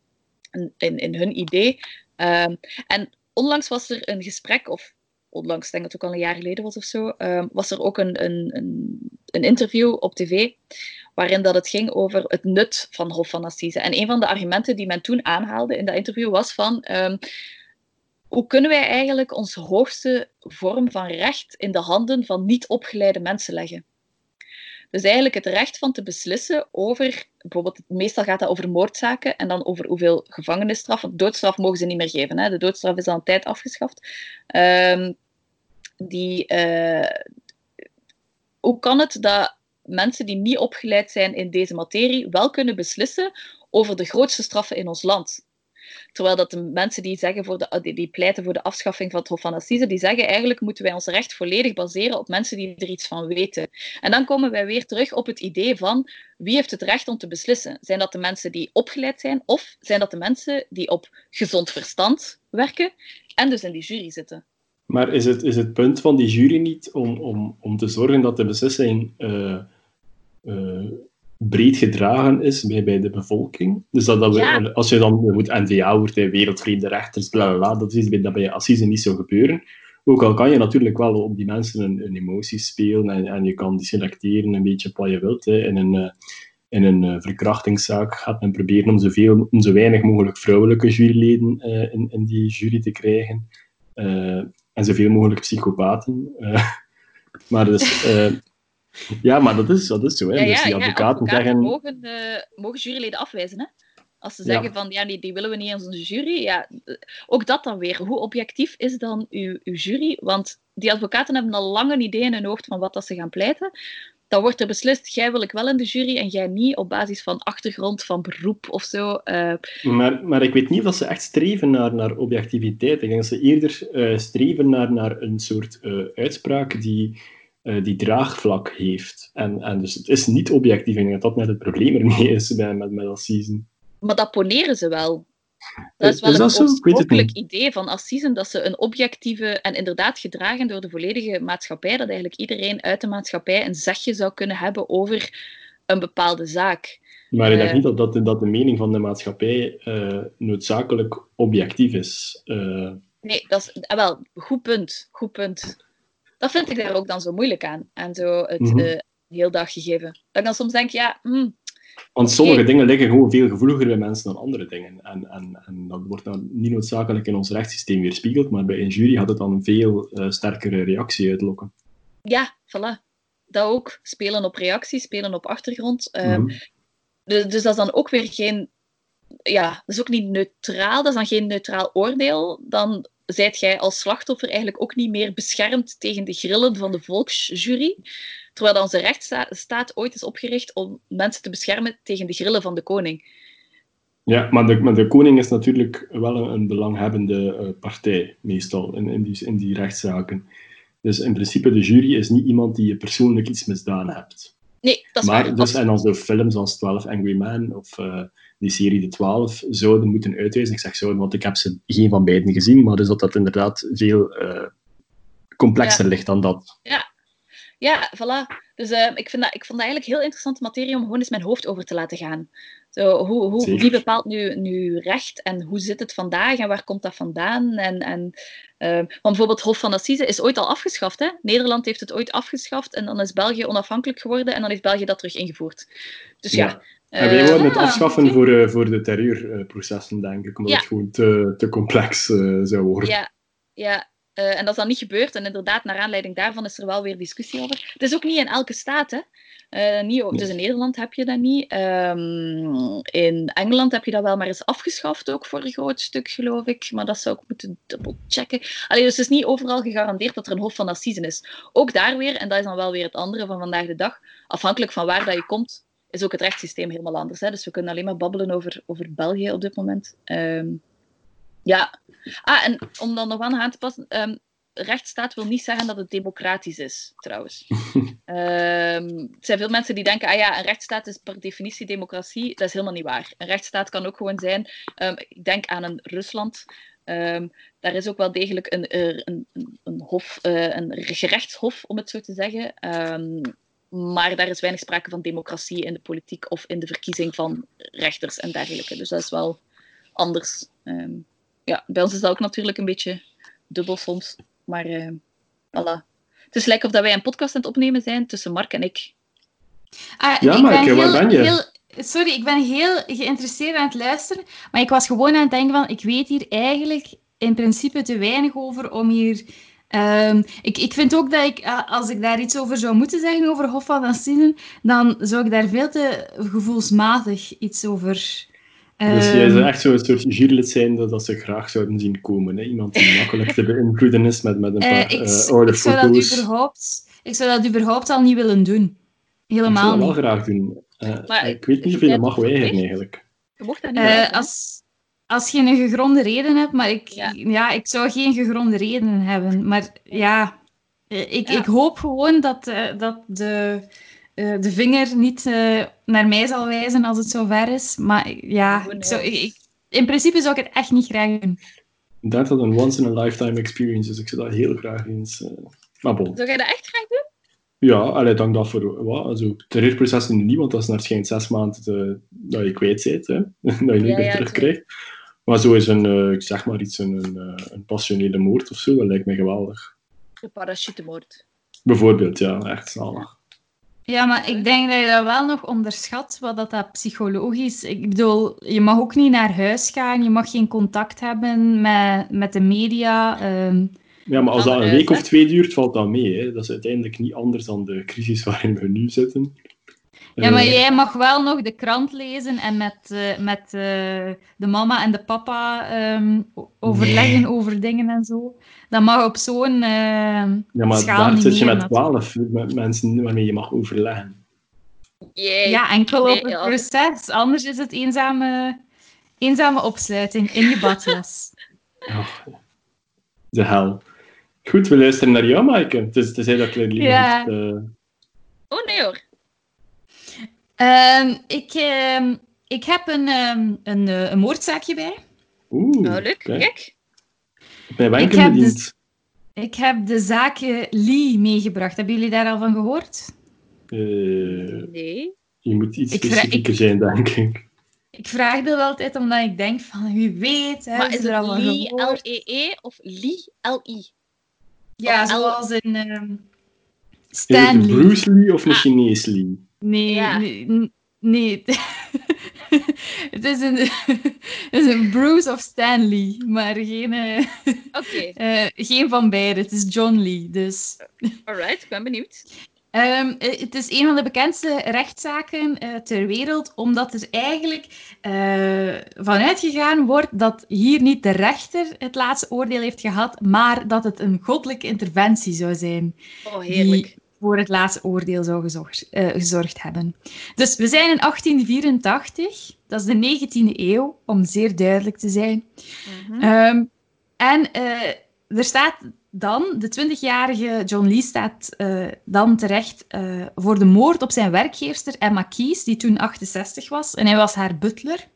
in, in hun idee. Um, en onlangs was er een gesprek, of onlangs, ik denk dat het ook al een jaar geleden was of zo, um, was er ook een, een, een, een, interview op tv waarin dat het ging over het nut van Hof van Assise. En een van de argumenten die men toen aanhaalde in dat interview was van hoe kunnen wij eigenlijk onze hoogste vorm van recht in de handen van niet opgeleide mensen leggen? Dus eigenlijk het recht van te beslissen over, bijvoorbeeld, meestal gaat dat over moordzaken en dan over hoeveel gevangenisstraf. Want doodstraf mogen ze niet meer geven. Hè? De doodstraf is al een tijd afgeschaft. Um, die, uh, hoe kan het dat mensen die niet opgeleid zijn in deze materie wel kunnen beslissen over de grootste straffen in ons land? Terwijl dat de mensen die, zeggen voor de, die, die pleiten voor de afschaffing van het Hof van Assise, die zeggen eigenlijk moeten wij ons recht volledig baseren op mensen die er iets van weten. En dan komen wij weer terug op het idee van wie heeft het recht om te beslissen? Zijn dat de mensen die opgeleid zijn of zijn dat de mensen die op gezond verstand werken en dus in die jury zitten?
Maar is het, is het punt van die jury niet om, om, om te zorgen dat de beslissing uh, uh, breed gedragen is bij, bij de bevolking? Dus dat, dat we, als je dan moet NVA wordt, wereldvreemde rechters, bla bla bla, dat is bij, dat bij Assise niet zo gebeuren. Ook al kan je natuurlijk wel op die mensen hun, hun emoties spelen en, en je kan die selecteren een beetje wat je wilt. Hè. In een, uh, in een verkrachtingszaak gaat men proberen om, zoveel, om zo weinig mogelijk vrouwelijke juryleden in, in die jury te krijgen en zoveel mogelijk psychopaten. Uh, maar dus, uh, ja, maar dat is, dat is zo. Hè.
Ja,
dus die
advocaten, ja, zeggen... mogen, uh, mogen juryleden afwijzen. Hè? Als ze zeggen van, ja, die, die willen we niet in onze jury. Ja, ook dat dan weer. Hoe objectief is dan uw, uw jury? Want die advocaten hebben al lang een idee in hun hoofd van wat dat ze gaan pleiten dan wordt er beslist, jij wil ik wel in de jury en jij niet, op basis van achtergrond, van beroep of zo. Uh...
Maar, maar ik weet niet of ze echt streven naar, naar objectiviteit. Ik denk dat ze eerder uh, streven naar, naar een soort uitspraak die, die draagvlak heeft. En, en dus het is niet objectief. Ik denk dat dat net het probleem ermee is bij, met, met Assise.
Maar dat poneren ze wel. Dat is wel is een oorspronkelijk idee van Assisen, dat ze een objectieve en inderdaad gedragen door de volledige maatschappij, dat eigenlijk iedereen uit de maatschappij een zegje zou kunnen hebben over een bepaalde zaak.
Maar ik denk uh, niet dat, dat, dat de mening van de maatschappij uh, noodzakelijk objectief is. Uh...
Nee, dat is ah, wel goed punt. Goed punt. Dat vind ik daar ook dan zo moeilijk aan, aan zo het mm -hmm. heel dag gegeven. Dat ik dan soms denk, ja, mm,
want sommige dingen liggen gewoon veel gevoeliger bij mensen dan andere dingen. En, en, en dat wordt dan niet noodzakelijk in ons rechtssysteem weerspiegeld, maar bij een jury had het dan een veel uh, sterkere reactie uitlokken.
Ja, voilà. Dat ook. Spelen op reactie, spelen op achtergrond. Mm -hmm. dus, dus dat is dan ook weer geen... Ja, dat is ook niet neutraal. Dat is dan geen neutraal oordeel. Dan zijt jij als slachtoffer eigenlijk ook niet meer beschermd tegen de grillen van de volksjury. Terwijl onze rechtsstaat ooit is opgericht om mensen te beschermen tegen de grillen van de koning.
Ja, maar de, de koning is natuurlijk wel een, een belanghebbende uh, partij, meestal, in, in, die, in die rechtszaken. Dus in principe, de jury is niet iemand die je persoonlijk iets misdaan hebt.
Nee, dat is
maar,
waar.
Dus, en als de films als 12 Angry Men of uh, die serie De 12 zouden moeten uitwijzen, ik zeg zouden, want ik heb ze geen van beiden gezien, maar dus dat dat inderdaad veel uh, complexer ja. ligt dan dat.
Ja, ja, voilà. Dus uh, ik, vind dat, ik vond dat eigenlijk heel interessante materie om gewoon eens mijn hoofd over te laten gaan. Zo, hoe, hoe, wie bepaalt nu, nu recht en hoe zit het vandaag en waar komt dat vandaan? En, en, uh, want bijvoorbeeld Hof van Assise is ooit al afgeschaft. Hè? Nederland heeft het ooit afgeschaft en dan is België onafhankelijk geworden en dan heeft België dat terug ingevoerd. Dus ja. ja.
En wij wilden het ah, afschaffen okay. voor, uh, voor de terreurprocessen, denk ik, omdat ja. het gewoon te, te complex uh, zou worden.
Ja, ja. Uh, en dat is dan niet gebeurd. En inderdaad, naar aanleiding daarvan is er wel weer discussie over. Het is ook niet in elke staat, hè. Uh, niet, dus in Nederland heb je dat niet. Um, in Engeland heb je dat wel maar eens afgeschaft, ook voor een groot stuk, geloof ik. Maar dat zou ik moeten dubbelchecken. Allee, dus het is niet overal gegarandeerd dat er een hof van assisen is. Ook daar weer, en dat is dan wel weer het andere van vandaag de dag, afhankelijk van waar dat je komt, is ook het rechtssysteem helemaal anders. Hè? Dus we kunnen alleen maar babbelen over, over België op dit moment. Ehm, ja. Ah, en om dan nog aan te passen. Um, rechtsstaat wil niet zeggen dat het democratisch is, trouwens. um, er zijn veel mensen die denken, ah ja, een rechtsstaat is per definitie democratie. Dat is helemaal niet waar. Een rechtsstaat kan ook gewoon zijn, ik denk aan een Rusland, Um, daar is ook wel degelijk een, een, een, een hof, uh, een gerechtshof, om het zo te zeggen. Um, maar daar is weinig sprake van democratie in de politiek of in de verkiezing van rechters en dergelijke. Dus dat is wel anders. Um, ja, bij ons is dat ook natuurlijk een beetje dubbel soms. Maar uh, voilà. Het is lekker of dat wij een podcast aan het opnemen zijn tussen Mark en ik.
Ah, ja, maar heel, waar ben je? Heel, sorry, ik ben heel geïnteresseerd aan het luisteren. Maar ik was gewoon aan het denken van, ik weet hier eigenlijk in principe te weinig over om hier Um, ik, ik vind ook dat ik, als ik daar iets over zou moeten zeggen over Hof van Assinen, dan zou ik daar veel te gevoelsmatig iets over...
Dus jij zou echt zo'n soort jurylid zijn dat, dat ze graag zouden zien komen. Hè? Iemand die makkelijk te beïnvloeden is met, met een eh, paar uh, ik, uh, oude
ik zou Dat überhaupt, ik zou dat überhaupt al niet willen doen. Helemaal
niet.
Ik zou
dat wel graag doen. Uh, maar, ik weet niet of je dat mag weigeren eigenlijk.
Je mocht dat niet uh,
als, als je een gegronde reden hebt, maar ik, ja. ik zou geen gegronde redenen hebben. Maar ja, eh, ik, ik hoop gewoon dat, uh, dat de, uh, de vinger niet uh, naar mij zal wijzen als het zover is. Maar ja, ik zou, ik, in principe zou ik het echt niet graag doen.
Ik denk dat een once-in-a-lifetime experience is. Ik zou dat heel graag eens... Maar bon.
Zou jij dat echt graag doen?
Ja, allee, dank dat voor wat. Also, het terreurproces niet, want dat is naar schijnt zes maanden te, dat je kwijt bent. Hè? dat je niet ja, meer ja, terugkrijgt. Maar zo is een, uh, ik zeg maar iets, een, een, eh, een passionele moord of zo, dat lijkt me geweldig.
Een parachutemoord.
Bijvoorbeeld, ja, echt zalig.
Ja, maar ik denk dat je dat wel nog onderschat, wat dat, dat psychologisch... Ik bedoel, je mag ook niet naar huis gaan, je mag geen contact hebben met, met de media. Um,
ja, maar als dat een week of twee duurt, valt dat mee. Hè. Dat is uiteindelijk niet anders dan de crisis waarin we nu zitten.
Ja, maar eh, jij mag wel nog de krant lezen en met, uh, met uh, de mama en de papa um, overleggen nee. over dingen en zo. Dat mag op zo'n uh,
Ja, maar daar zit je met twaalf mensen waarmee je mag overleggen.
Yeah. Ja, enkel nee, op het ja. proces. Anders is het eenzame, eenzame opsluiting in je badjas.
oh, de hel. Goed, we luisteren naar jou, Maaike. Het is, het is heel dat
ja.
Oh nee hoor.
Um, ik, uh, ik heb een, um, een, uh, een moordzaakje bij.
Oeh,
oh, leuk. Kijk.
Bij welke ik bediend?
De, ik heb de zaak Lee meegebracht. Hebben jullie daar al van gehoord?
Uh,
nee.
Je moet iets ik specifieker ik, zijn, denk ik.
Ik vraag dat altijd omdat ik denk van wie weet. Hè,
maar is het Lee L-E-E -E of Lee L-I?
Ja, of zoals in um, Stan
Lee. Bruce Lee of een ah. Chinees Lee?
Nee, ja. nee, nee. het, is een, het is een Bruce of Stanley, maar geen,
okay.
uh, geen van beide. Het is John Lee, dus...
Alright, ik ben benieuwd.
Um, het is een van de bekendste rechtszaken uh, ter wereld, omdat er eigenlijk uh, vanuit gegaan wordt dat hier niet de rechter het laatste oordeel heeft gehad, maar dat het een goddelijke interventie zou zijn.
Oh, heerlijk.
Die voor het laatste oordeel zou gezorgd, uh, gezorgd hebben. Dus we zijn in 1884, dat is de 19e eeuw, om zeer duidelijk te zijn. Mm -hmm. um, en uh, er staat dan, de 20-jarige John Lee staat uh, dan terecht voor de moord op zijn werkgeefster Emma Keys, die toen 68 was. En hij was haar butler.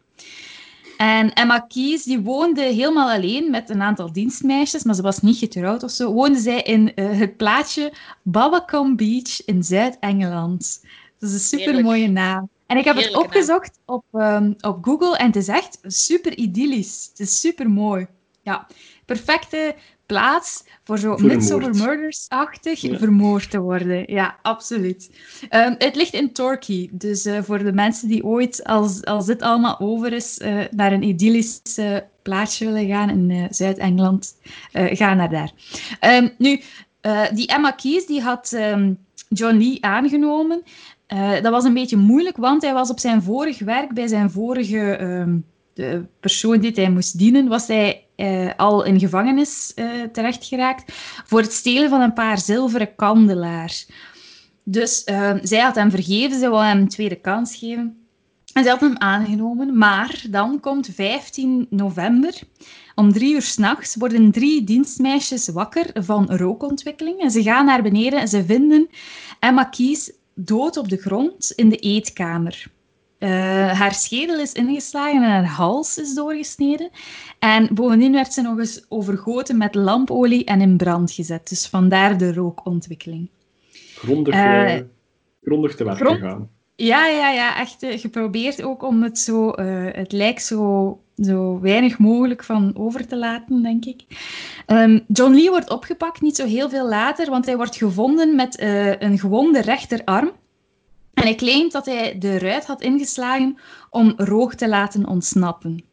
En Emma Keys die woonde helemaal alleen met een aantal dienstmeisjes, maar ze was niet getrouwd of zo. Woonde zij in uh, het plaatsje Babacom Beach in Zuid-Engeland. Dat is een super mooie naam. En ik heb Heerlijke het opgezocht op, um, op Google en het is echt super idyllisch. Het is super mooi. Ja, perfecte plaats voor zo Midsummer Murders-achtig ja. vermoord te worden. Ja, absoluut. Um, het ligt in Torquay, dus uh, voor de mensen die ooit, als, als dit allemaal over is, uh, naar een idyllisch uh, plaatsje willen gaan in Zuid-Engeland, ga naar daar. Um, nu, die Emma Keys die had um, John Lee aangenomen. dat was een beetje moeilijk, want hij was op zijn vorig werk bij zijn vorige de persoon die hij moest dienen, was hij uh, al in gevangenis uh, terechtgeraakt voor het stelen van een paar zilveren kandelaars. Dus uh, zij had hem vergeven, ze wou hem een tweede kans geven. En ze had hem aangenomen. Maar dan komt 15 november. Om drie uur s'nachts worden drie dienstmeisjes wakker van rookontwikkeling. En ze gaan naar beneden en ze vinden Emma Kies dood op de grond in de eetkamer. Uh, haar schedel is ingeslagen en haar hals is doorgesneden. En bovendien werd ze nog eens overgoten met lampolie en in brand gezet. Dus vandaar de rookontwikkeling.
Grondig, uh, grondig te werk grond... gaan.
Ja, ja, ja, echt geprobeerd ook om het zo, het lijkt zo, zo weinig mogelijk van over te laten, denk ik. Um, John Lee wordt opgepakt niet zo heel veel later, want hij wordt gevonden met een gewonde rechterarm. En hij claimt dat hij de ruit had ingeslagen om Roog te laten ontsnappen.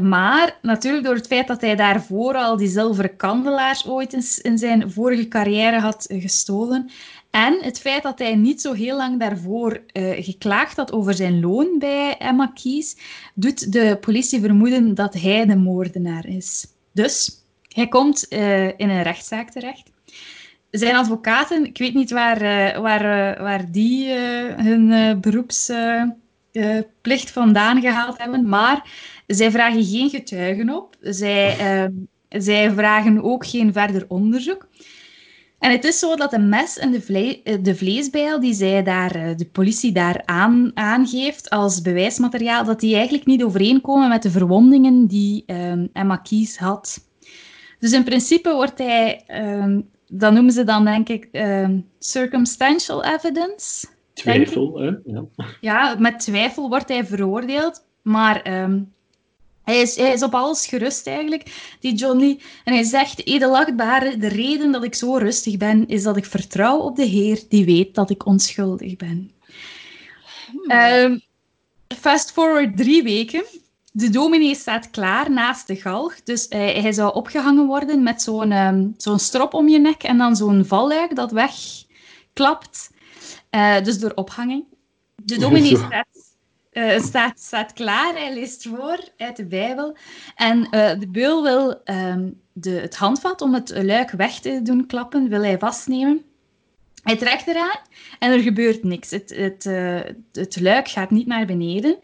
Maar natuurlijk door het feit dat hij daarvoor al die zilveren kandelaars ooit in zijn vorige carrière had gestolen. En het feit dat hij niet zo heel lang daarvoor uh, geklaagd had over zijn loon bij Emma Keys, doet de politie vermoeden dat hij de moordenaar is. Dus hij komt uh, in een rechtszaak terecht zijn advocaten, ik weet niet waar, uh, waar, uh, waar die uh, hun beroepsplicht vandaan gehaald hebben, maar zij vragen geen getuigen op. Zij, ehm, zij vragen ook geen verder onderzoek. En het is zo dat de mes en de, vle de vleesbijl die zij daar, de politie daar aan, aangeeft als bewijsmateriaal, dat die eigenlijk niet overeenkomen met de verwondingen die um, Emma Kies had. Dus in principe wordt hij um, dat noemen ze dan, denk ik, um, circumstantial evidence.
Twijfel, hè? Ja.
ja, met twijfel wordt hij veroordeeld, maar um, hij, is, hij is op alles gerust eigenlijk, die Johnny. En hij zegt, edelachtbare, de reden dat ik zo rustig ben, is dat ik vertrouw op de Heer die weet dat ik onschuldig ben. Hmm. Um, fast forward drie weken de dominee staat klaar naast de galg. Dus hij, hij zou opgehangen worden met zo'n um, zo'n strop om je nek en dan zo'n valluik dat wegklapt. Uh, dus door ophanging. De dominee staat, uh, staat, staat, klaar, hij leest voor uit de Bijbel. En uh, de beul wil um, de, het handvat om het luik weg te doen klappen, wil hij vastnemen. Hij trekt eraan en er gebeurt niks. Het, het, het luik gaat niet naar beneden.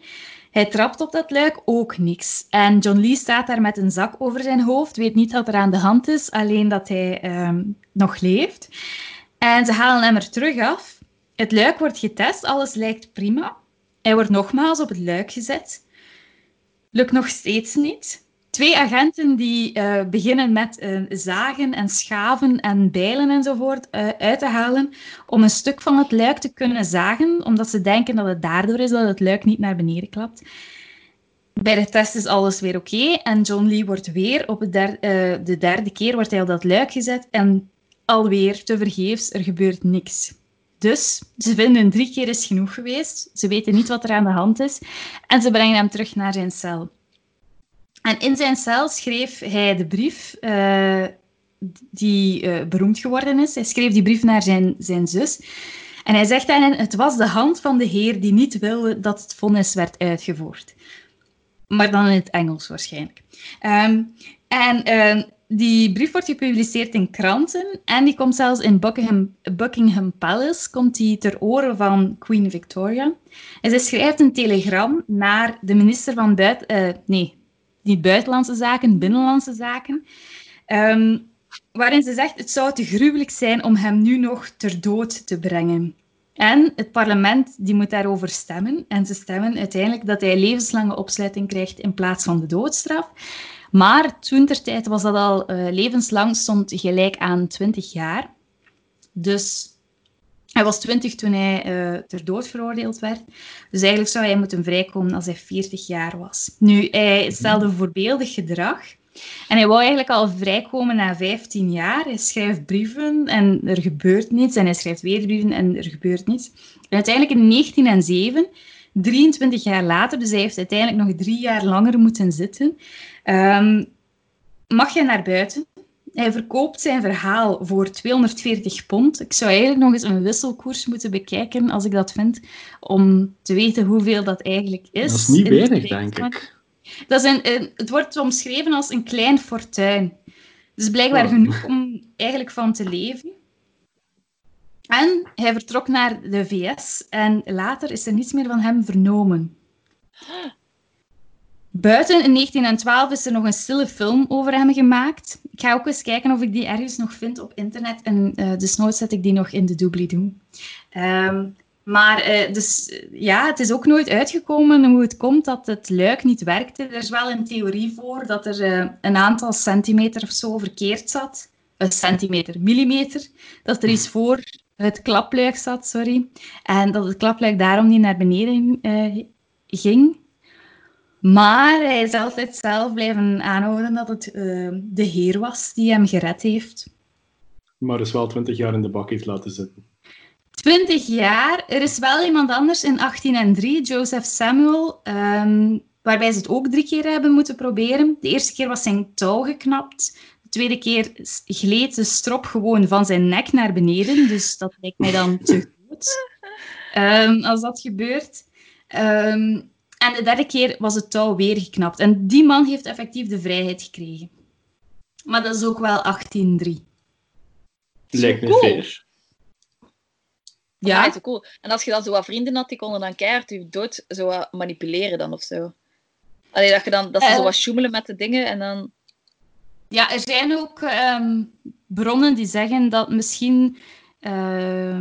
Hij trapt op dat luik, ook niks. En John Lee staat daar met een zak over zijn hoofd, weet niet wat er aan de hand is, alleen dat hij um, nog leeft. En ze halen hem er terug af. Het luik wordt getest, alles lijkt prima. Hij wordt nogmaals op het luik gezet. Lukt nog steeds niet twee agenten die uh, beginnen met uh, zagen en schaven en bijlen enzovoort uh, uit te halen om een stuk van het luik te kunnen zagen, omdat ze denken dat het daardoor is dat het luik niet naar beneden klapt. Bij de test is alles weer oké en John Lee wordt weer op de derde keer wordt hij op dat luik gezet en alweer tevergeefs, er gebeurt niks. Dus ze vinden drie keer is genoeg geweest. Ze weten niet wat er aan de hand is en ze brengen hem terug naar zijn cel. En in zijn cel schreef hij de brief uh, die uh, beroemd geworden is. Hij schreef die brief naar zijn, zijn zus. En hij zegt daarin, het was de hand van de Heer die niet wilde dat het vonnis werd uitgevoerd. Maar dan in het Engels waarschijnlijk. Um, en uh, die brief wordt gepubliceerd in kranten en die komt zelfs in Buckingham, Buckingham Palace, komt die ter oren van Queen Victoria. En zij schrijft een telegram naar de minister van Buiten... nee, niet buitenlandse zaken, binnenlandse zaken. Um, waarin ze zegt, het zou te gruwelijk zijn om hem nu nog ter dood te brengen. En het parlement die moet daarover stemmen. En ze stemmen uiteindelijk dat hij levenslange opsluiting krijgt in plaats van de doodstraf. Maar toen ter tijd was dat al uh, levenslang, stond gelijk aan 20 jaar. Dus hij was 20 toen hij uh, ter dood veroordeeld werd. Dus eigenlijk zou hij moeten vrijkomen als hij 40 jaar was. Nu, hij stelde voorbeeldig gedrag. En hij wou eigenlijk al vrijkomen na 15 jaar. Hij schrijft brieven en er gebeurt niets. En hij schrijft weer brieven en er gebeurt niets. En uiteindelijk in 1907, 23 jaar later, dus hij heeft uiteindelijk nog drie jaar langer moeten zitten, um, mag hij naar buiten. Hij verkoopt zijn verhaal voor 240 pond. Ik zou eigenlijk nog eens een wisselkoers moeten bekijken als ik dat vind, om te weten hoeveel dat eigenlijk is.
Dat is niet weinig, denk ik.
Dat is een, het wordt omschreven als een klein fortuin. Dus blijkbaar oh. genoeg om eigenlijk van te leven. En hij vertrok naar de VS en later is er niets meer van hem vernomen. Buiten in 1912 is er nog een stille film over hem gemaakt. Ik ga ook eens kijken of ik die ergens nog vind op internet. En uh, dus nooit zet ik die nog in de doobly-doo. Um, maar uh, dus, ja, het is ook nooit uitgekomen hoe het komt dat het luik niet werkte. Er is wel een theorie voor dat er uh, een aantal centimeter of zo verkeerd zat. Een centimeter, millimeter. Dat er iets voor het klapluik zat, sorry. En dat het klapluik daarom niet naar beneden ging. Maar hij is altijd zelf blijven aanhouden dat het uh, de Heer was die hem gered heeft.
Maar dus wel twintig jaar in de bak heeft laten zitten.
Twintig jaar. Er is wel iemand anders in 1803, Joseph Samuel, um, waarbij ze het ook drie keer hebben moeten proberen. De eerste keer was zijn touw geknapt. De tweede keer gleed de strop gewoon van zijn nek naar beneden. Dus dat lijkt mij dan te goed um, als dat gebeurt. Um, en de derde keer was het touw weer geknapt. En die man heeft effectief de vrijheid gekregen. Maar dat is ook wel 1803.
Lijkt me cool. fair.
Ja, is cool. En als je dan zo wat vrienden had, die konden dan keihard je dood zo wat manipuleren dan of zo. Allee, dat, je dan, dat ze uh, zo wat sjoemelen met de dingen en dan...
Ja, er zijn ook um, bronnen die zeggen dat misschien... Uh,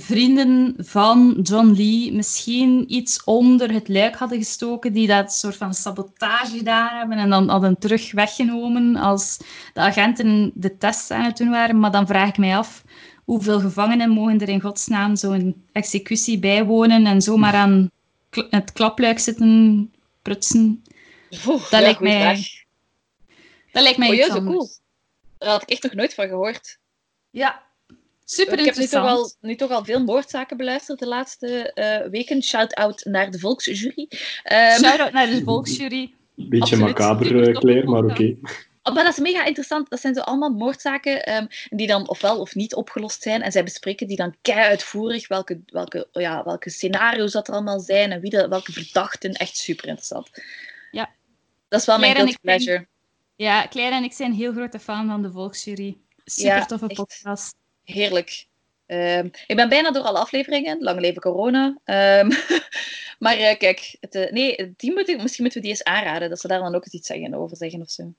vrienden van John Lee misschien iets onder het luik hadden gestoken, die dat soort van sabotage gedaan hebben en dan hadden terug weggenomen als de agenten de test aan het doen waren. Maar dan vraag ik mij af, hoeveel gevangenen mogen er in godsnaam zo'n executie bijwonen en zomaar aan het klapluik zitten prutsen?
Oeh,
dat,
ja,
lijkt mij,
vraag.
dat lijkt mij anders.
cool. Daar had ik echt nog nooit van gehoord.
Ja, super
Ik heb nu toch,
interessant.
al, nu toch al veel moordzaken beluisterd de laatste uh, weken. Shout-out naar de volksjury. Um,
Shout-out naar de volksjury.
Beetje
Absoluut.
macaber, Claire, maar oké.
Oh, maar dat is mega interessant. Dat zijn zo allemaal moordzaken um, die dan ofwel of niet opgelost zijn. En zij bespreken die dan kei uitvoerig. Welke, welke, ja, welke scenario's dat er allemaal zijn. En wie de, welke verdachten. Echt super interessant.
Ja.
Dat is wel mijn
Claire
guilty pleasure.
Ja, Claire en ik zijn heel grote fan van de volksjury. Super
Ja,
toffe
echt. Heerlijk. Ehm, ik ben bijna door alle afleveringen. Lang leven corona. Ehm, maar eh, kijk, het, eh, nee, die moet ik, misschien moeten we die eens aanraden. Dat ze daar dan ook eens iets zeggen, over zeggen of zo.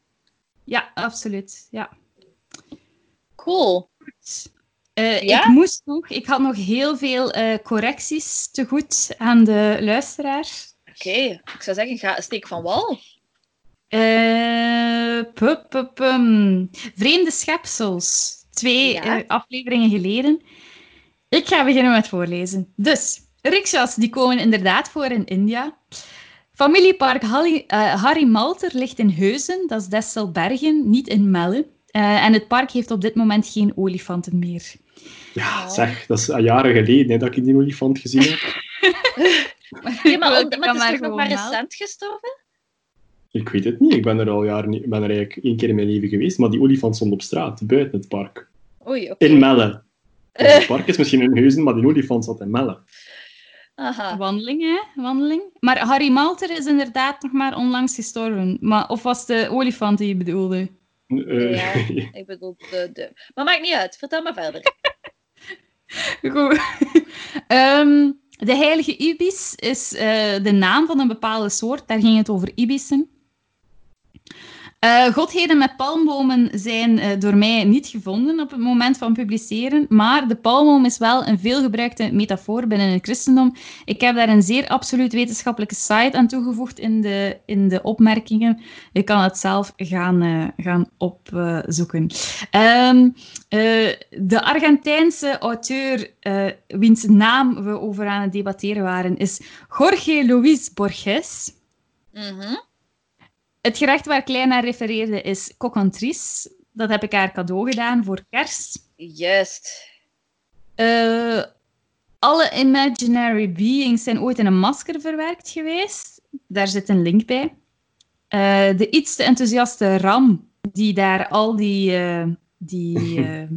Ja, absoluut. Ja.
Cool.
Eh,
Ja?
Ik moest nog, ik had nog heel veel correcties te goed aan de luisteraar.
Oké, ik zou zeggen, ga steek van wal.
Pup, pup, pum. Vreemde schepsels. Twee
Ja.
eh, afleveringen geleden. Ik ga beginnen met voorlezen. Dus, rickshaws die komen inderdaad voor in India. Familiepark Harry, eh, Harry Malter ligt in Heuzen, dat is Desselbergen, niet in Melle. Eh, en het park heeft op dit moment geen olifanten meer.
Ja, zeg, dat is al jaren geleden hè, dat ik die olifant gezien heb.
Ja, maar, ook- maar het is toch nog maar recent gestorven?
Ik weet het niet, ik ben er al jaren niet, ik ben er eigenlijk één keer in mijn leven geweest, maar die olifant stond op straat, buiten het park.
Oei, oké.
In Melle. Het park is misschien in Heuzen, maar die olifant zat in Melle.
Aha.
Wandeling, hè? Wandeling. Maar Harry Malter is inderdaad nog maar onlangs gestorven. Maar, of was de olifant die je bedoelde?
Eh,
Ja, ik bedoel de, de... Maar maakt niet uit, vertel maar verder.
Goed. Ehm, de heilige ibis is eh, de naam van een bepaalde soort. Daar ging het over ibissen. Eh, godheden met palmbomen zijn eh, door mij niet gevonden op het moment van publiceren, maar de palmboom is wel een veelgebruikte metafoor binnen het christendom. Ik heb daar een zeer absoluut wetenschappelijke site aan toegevoegd in de, in de opmerkingen. Je kan het zelf gaan, eh, gaan opzoeken. Ehm, eh, de Argentijnse auteur, wiens naam we over aan het debatteren waren, is Jorge Luis Borges.
Mhm.
Het gerecht waar Klein naar refereerde is cocantris. Dat heb ik haar cadeau gedaan voor kerst.
Juist.
Eh, alle imaginary beings zijn ooit in een masker verwerkt geweest. Daar zit een link bij. Eh, de iets te enthousiaste Ram, die daar al die, eh, die, eh,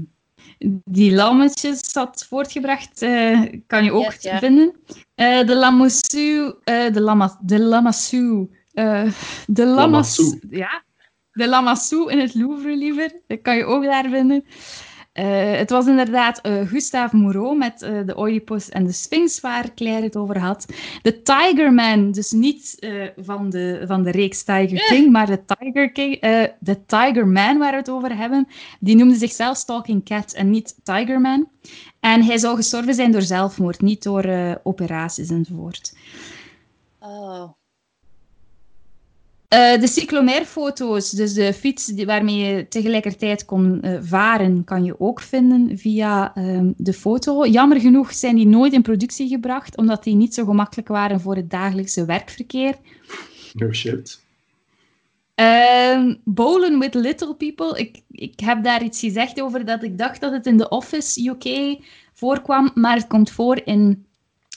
die lammetjes had voortgebracht, eh, kan je ook
Yes, ja.
vinden. Eh, de Lamassu, eh, de, lama, de Lamassu, eh, de Lamassu,
Lamassu.
ja, de Lamassu in het Louvre liever, dat kan je ook daar vinden. Uh, het was inderdaad uh, Gustave Moreau met uh, de Oedipus en de Sphinx waar Claire het over had. De Tiger Man, dus niet van, de, van de reeks Tiger King, maar de Tiger, King, de Tiger Man waar we het over hebben, die noemde zichzelf Stalking Cat en niet Tiger Man. En hij zou gestorven zijn door zelfmoord, niet door operaties enzovoort.
Oh.
Uh, de cyclomair-foto's, dus de fiets die, waarmee je tegelijkertijd kon uh, varen, kan je ook vinden via uh, de foto. Jammer genoeg zijn die nooit in productie gebracht, omdat die niet zo gemakkelijk waren voor het dagelijkse werkverkeer.
No shit.
Uh, Bowlen with Little People. Ik, ik heb daar iets gezegd over dat ik dacht dat het in The Office UK voorkwam, maar het komt voor in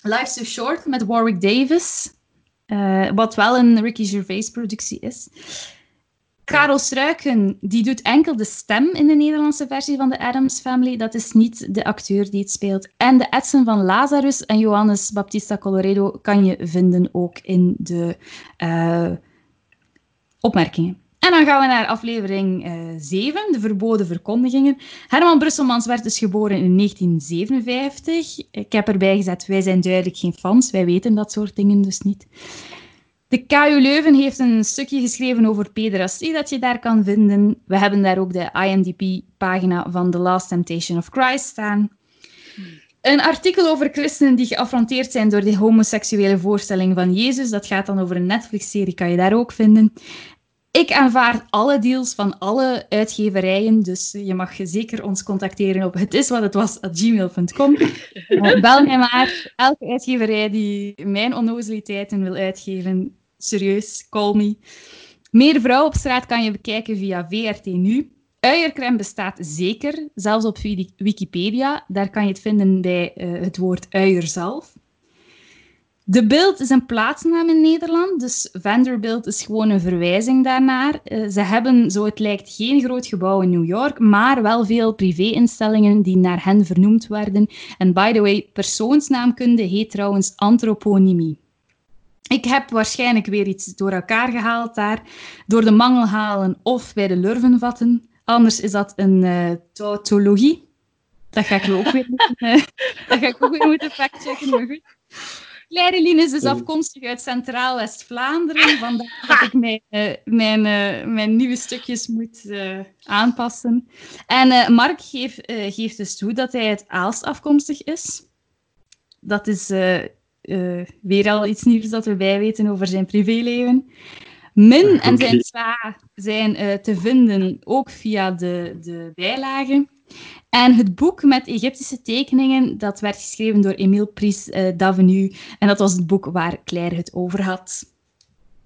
Life's Too Short met Warwick Davis. Uh, wat wel een Ricky Gervais-productie is. Karel Struiken, die doet enkel de stem in de Nederlandse versie van de Adams Family. Dat is niet de acteur die het speelt. En de etsen van Lazarus en Johannes Baptista Coloredo kan je vinden ook in de uh, opmerkingen. En dan gaan we naar aflevering uh, eh, 7, de verboden verkondigingen. Herman Brusselmans werd dus geboren in 1957. Ik heb erbij gezet, wij zijn duidelijk geen fans, wij weten dat soort dingen dus niet. De KU Leuven heeft een stukje geschreven over pederastie dat je daar kan vinden. We hebben daar ook de IMDb-pagina van The Last Temptation of Christ staan. Een artikel over christenen die geaffronteerd zijn door de homoseksuele voorstelling van Jezus. Dat gaat dan over een Netflix-serie, kan je daar ook vinden. Ik aanvaard alle deals van alle uitgeverijen, dus je mag zeker ons contacteren op hetiswathetwas.gmail.com. Uh, eh, bel mij maar. Elke uitgeverij die mijn onnozeliteiten wil uitgeven, serieus, call me. Meer vrouwen op straat kan je bekijken via VRT Nu. Uiercrème bestaat zeker, zelfs op Wikipedia. Daar kan je het vinden bij uh, het woord uier zelf. De Bild is een plaatsnaam in Nederland, dus Vanderbilt is gewoon een verwijzing daarnaar. Uh, ze hebben, zo het lijkt, geen groot gebouw in New York, maar wel veel privé-instellingen die naar hen vernoemd werden. En by the way, persoonsnaamkunde heet trouwens antroponymie. Ik heb waarschijnlijk weer iets door elkaar gehaald daar, door de mangel halen of bij de lurven vatten. Anders is dat een uh, tautologie. Dat ga ik ook weer moeten, uh, dat ga ik ook weer moeten factchecken, maar goed. Leidelin is dus afkomstig uit Centraal-West-Vlaanderen. Vandaar dat ik mijn, uh, mijn, uh, mijn nieuwe stukjes moet uh, aanpassen. En Mark geeft, geeft dus toe dat hij uit Aalst afkomstig is. Dat is weer al iets nieuws dat we bijweten over zijn privéleven. Min en zijn zwa zijn te vinden ook via de, de bijlagen. En het boek met Egyptische tekeningen, dat werd geschreven door Emile Pries uh, d'Avenue. En dat was het boek waar Claire het over had.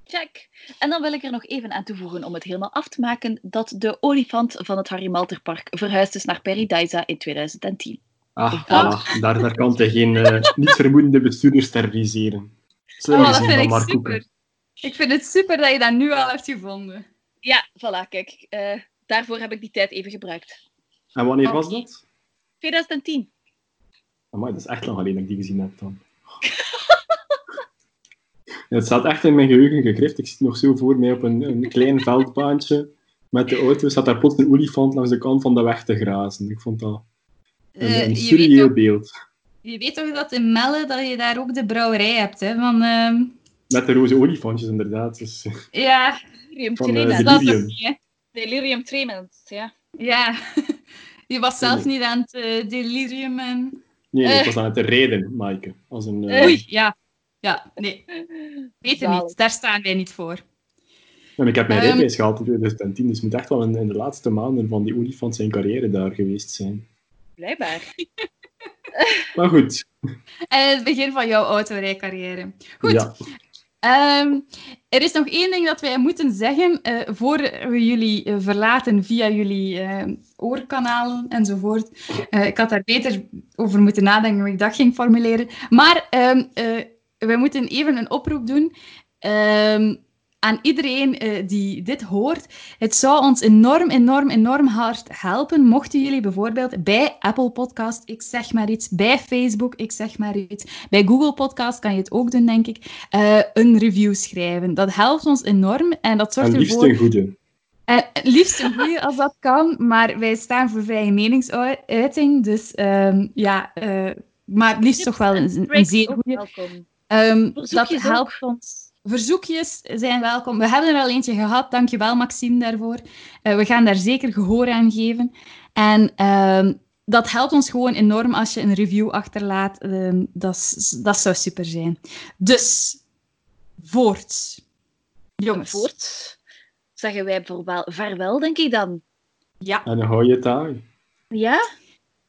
Check. En dan wil ik er nog even aan toevoegen om het helemaal af te maken dat de olifant van het Harry Malter Park verhuisd is naar Paradisa in 2010.
Ah, ah daar, daar kan hij geen uh, niet vermoedende bestuurders terroriseren.
oh, dat vind ik super. Ik vind het super dat je dat nu al hebt gevonden.
Ja, voilà, kijk. Uh, daarvoor heb ik die tijd even gebruikt.
En wanneer was dat?
2010.
Amai, dat is echt lang geleden dat ik die gezien heb dan. het staat echt in mijn geheugen gegrift. Ik zit nog zo voor mij op een, een klein veldbaantje met de auto. Zat daar plots een olifant langs de kant van de weg te grazen. Ik vond dat een, uh, surreëel beeld.
Je weet toch dat in Melle dat je daar ook de brouwerij hebt, hè? Van, uh...
Met de roze olifantjes, inderdaad. Dus,
ja,
Delirium Tremens. Delirium Tremens, ja.
Ja, je was zelf niet aan het uh, delirium. En...
Nee, nee, ik was aan het reden, Maaike. Als een,
uh... Oei, ja. Ja, nee. Weet het niet. Daar staan wij niet voor.
En ik heb mijn um... rijbewijs gehaald in 2010, dus het moet echt wel in, in, de laatste maanden van die olifant zijn carrière daar geweest zijn.
Blijkbaar.
maar goed.
En het begin van jouw autorijcarrière. Goed. Ja. Um, er is nog één ding dat wij moeten zeggen uh, voor we jullie uh, verlaten via jullie uh, oorkanalen enzovoort. ik had daar beter over moeten nadenken hoe ik dat ging formuleren. Maar um, wij moeten even een oproep doen. Um, aan iedereen uh, die dit hoort. Het zou ons enorm, enorm, enorm hard helpen mochten jullie bijvoorbeeld bij Apple Podcast, ik zeg maar iets, bij Facebook, ik zeg maar iets, bij Google Podcast kan je het ook doen, denk ik, uh, een review schrijven. Dat helpt ons enorm en dat zorgt
en liefst
ervoor...
een goede.
En liefst een goede als dat kan, maar wij staan voor vrije meningsuiting. Dus ehm, ja, uh, maar liefst toch wel een, een zeer goede. Um, dat helpt ons. Verzoekjes zijn welkom. We hebben er al eentje gehad. Dankjewel, Maxime, daarvoor. Uh, we gaan daar zeker gehoor aan geven. En uh, dat helpt ons gewoon enorm als je een review achterlaat. Uh, dat, dat zou super zijn. Dus, voort. Jongens.
Voort zeggen wij vaarwel, denk ik dan.
Ja.
En hou je taai.
Ja?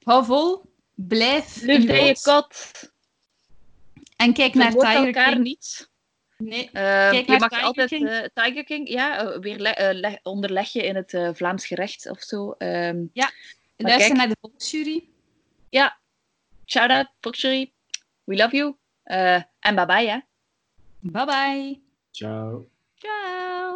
Hou vol. Blijf
in je kot.
En kijk naar Tiger
elkaar
King.
niet.
Nee.
Uh,
Kijk
je
naar
mag
Tiger
altijd
King.
uh, Tiger King, ja, uh, weer le onderleg je in het Vlaams gerecht of zo. Um,
Ja. Luister
kijk.
naar de volksjury.
ja, shout out, Volksjury. We love you. en bye bye, hè.
Bye bye.
Ciao.
Ciao.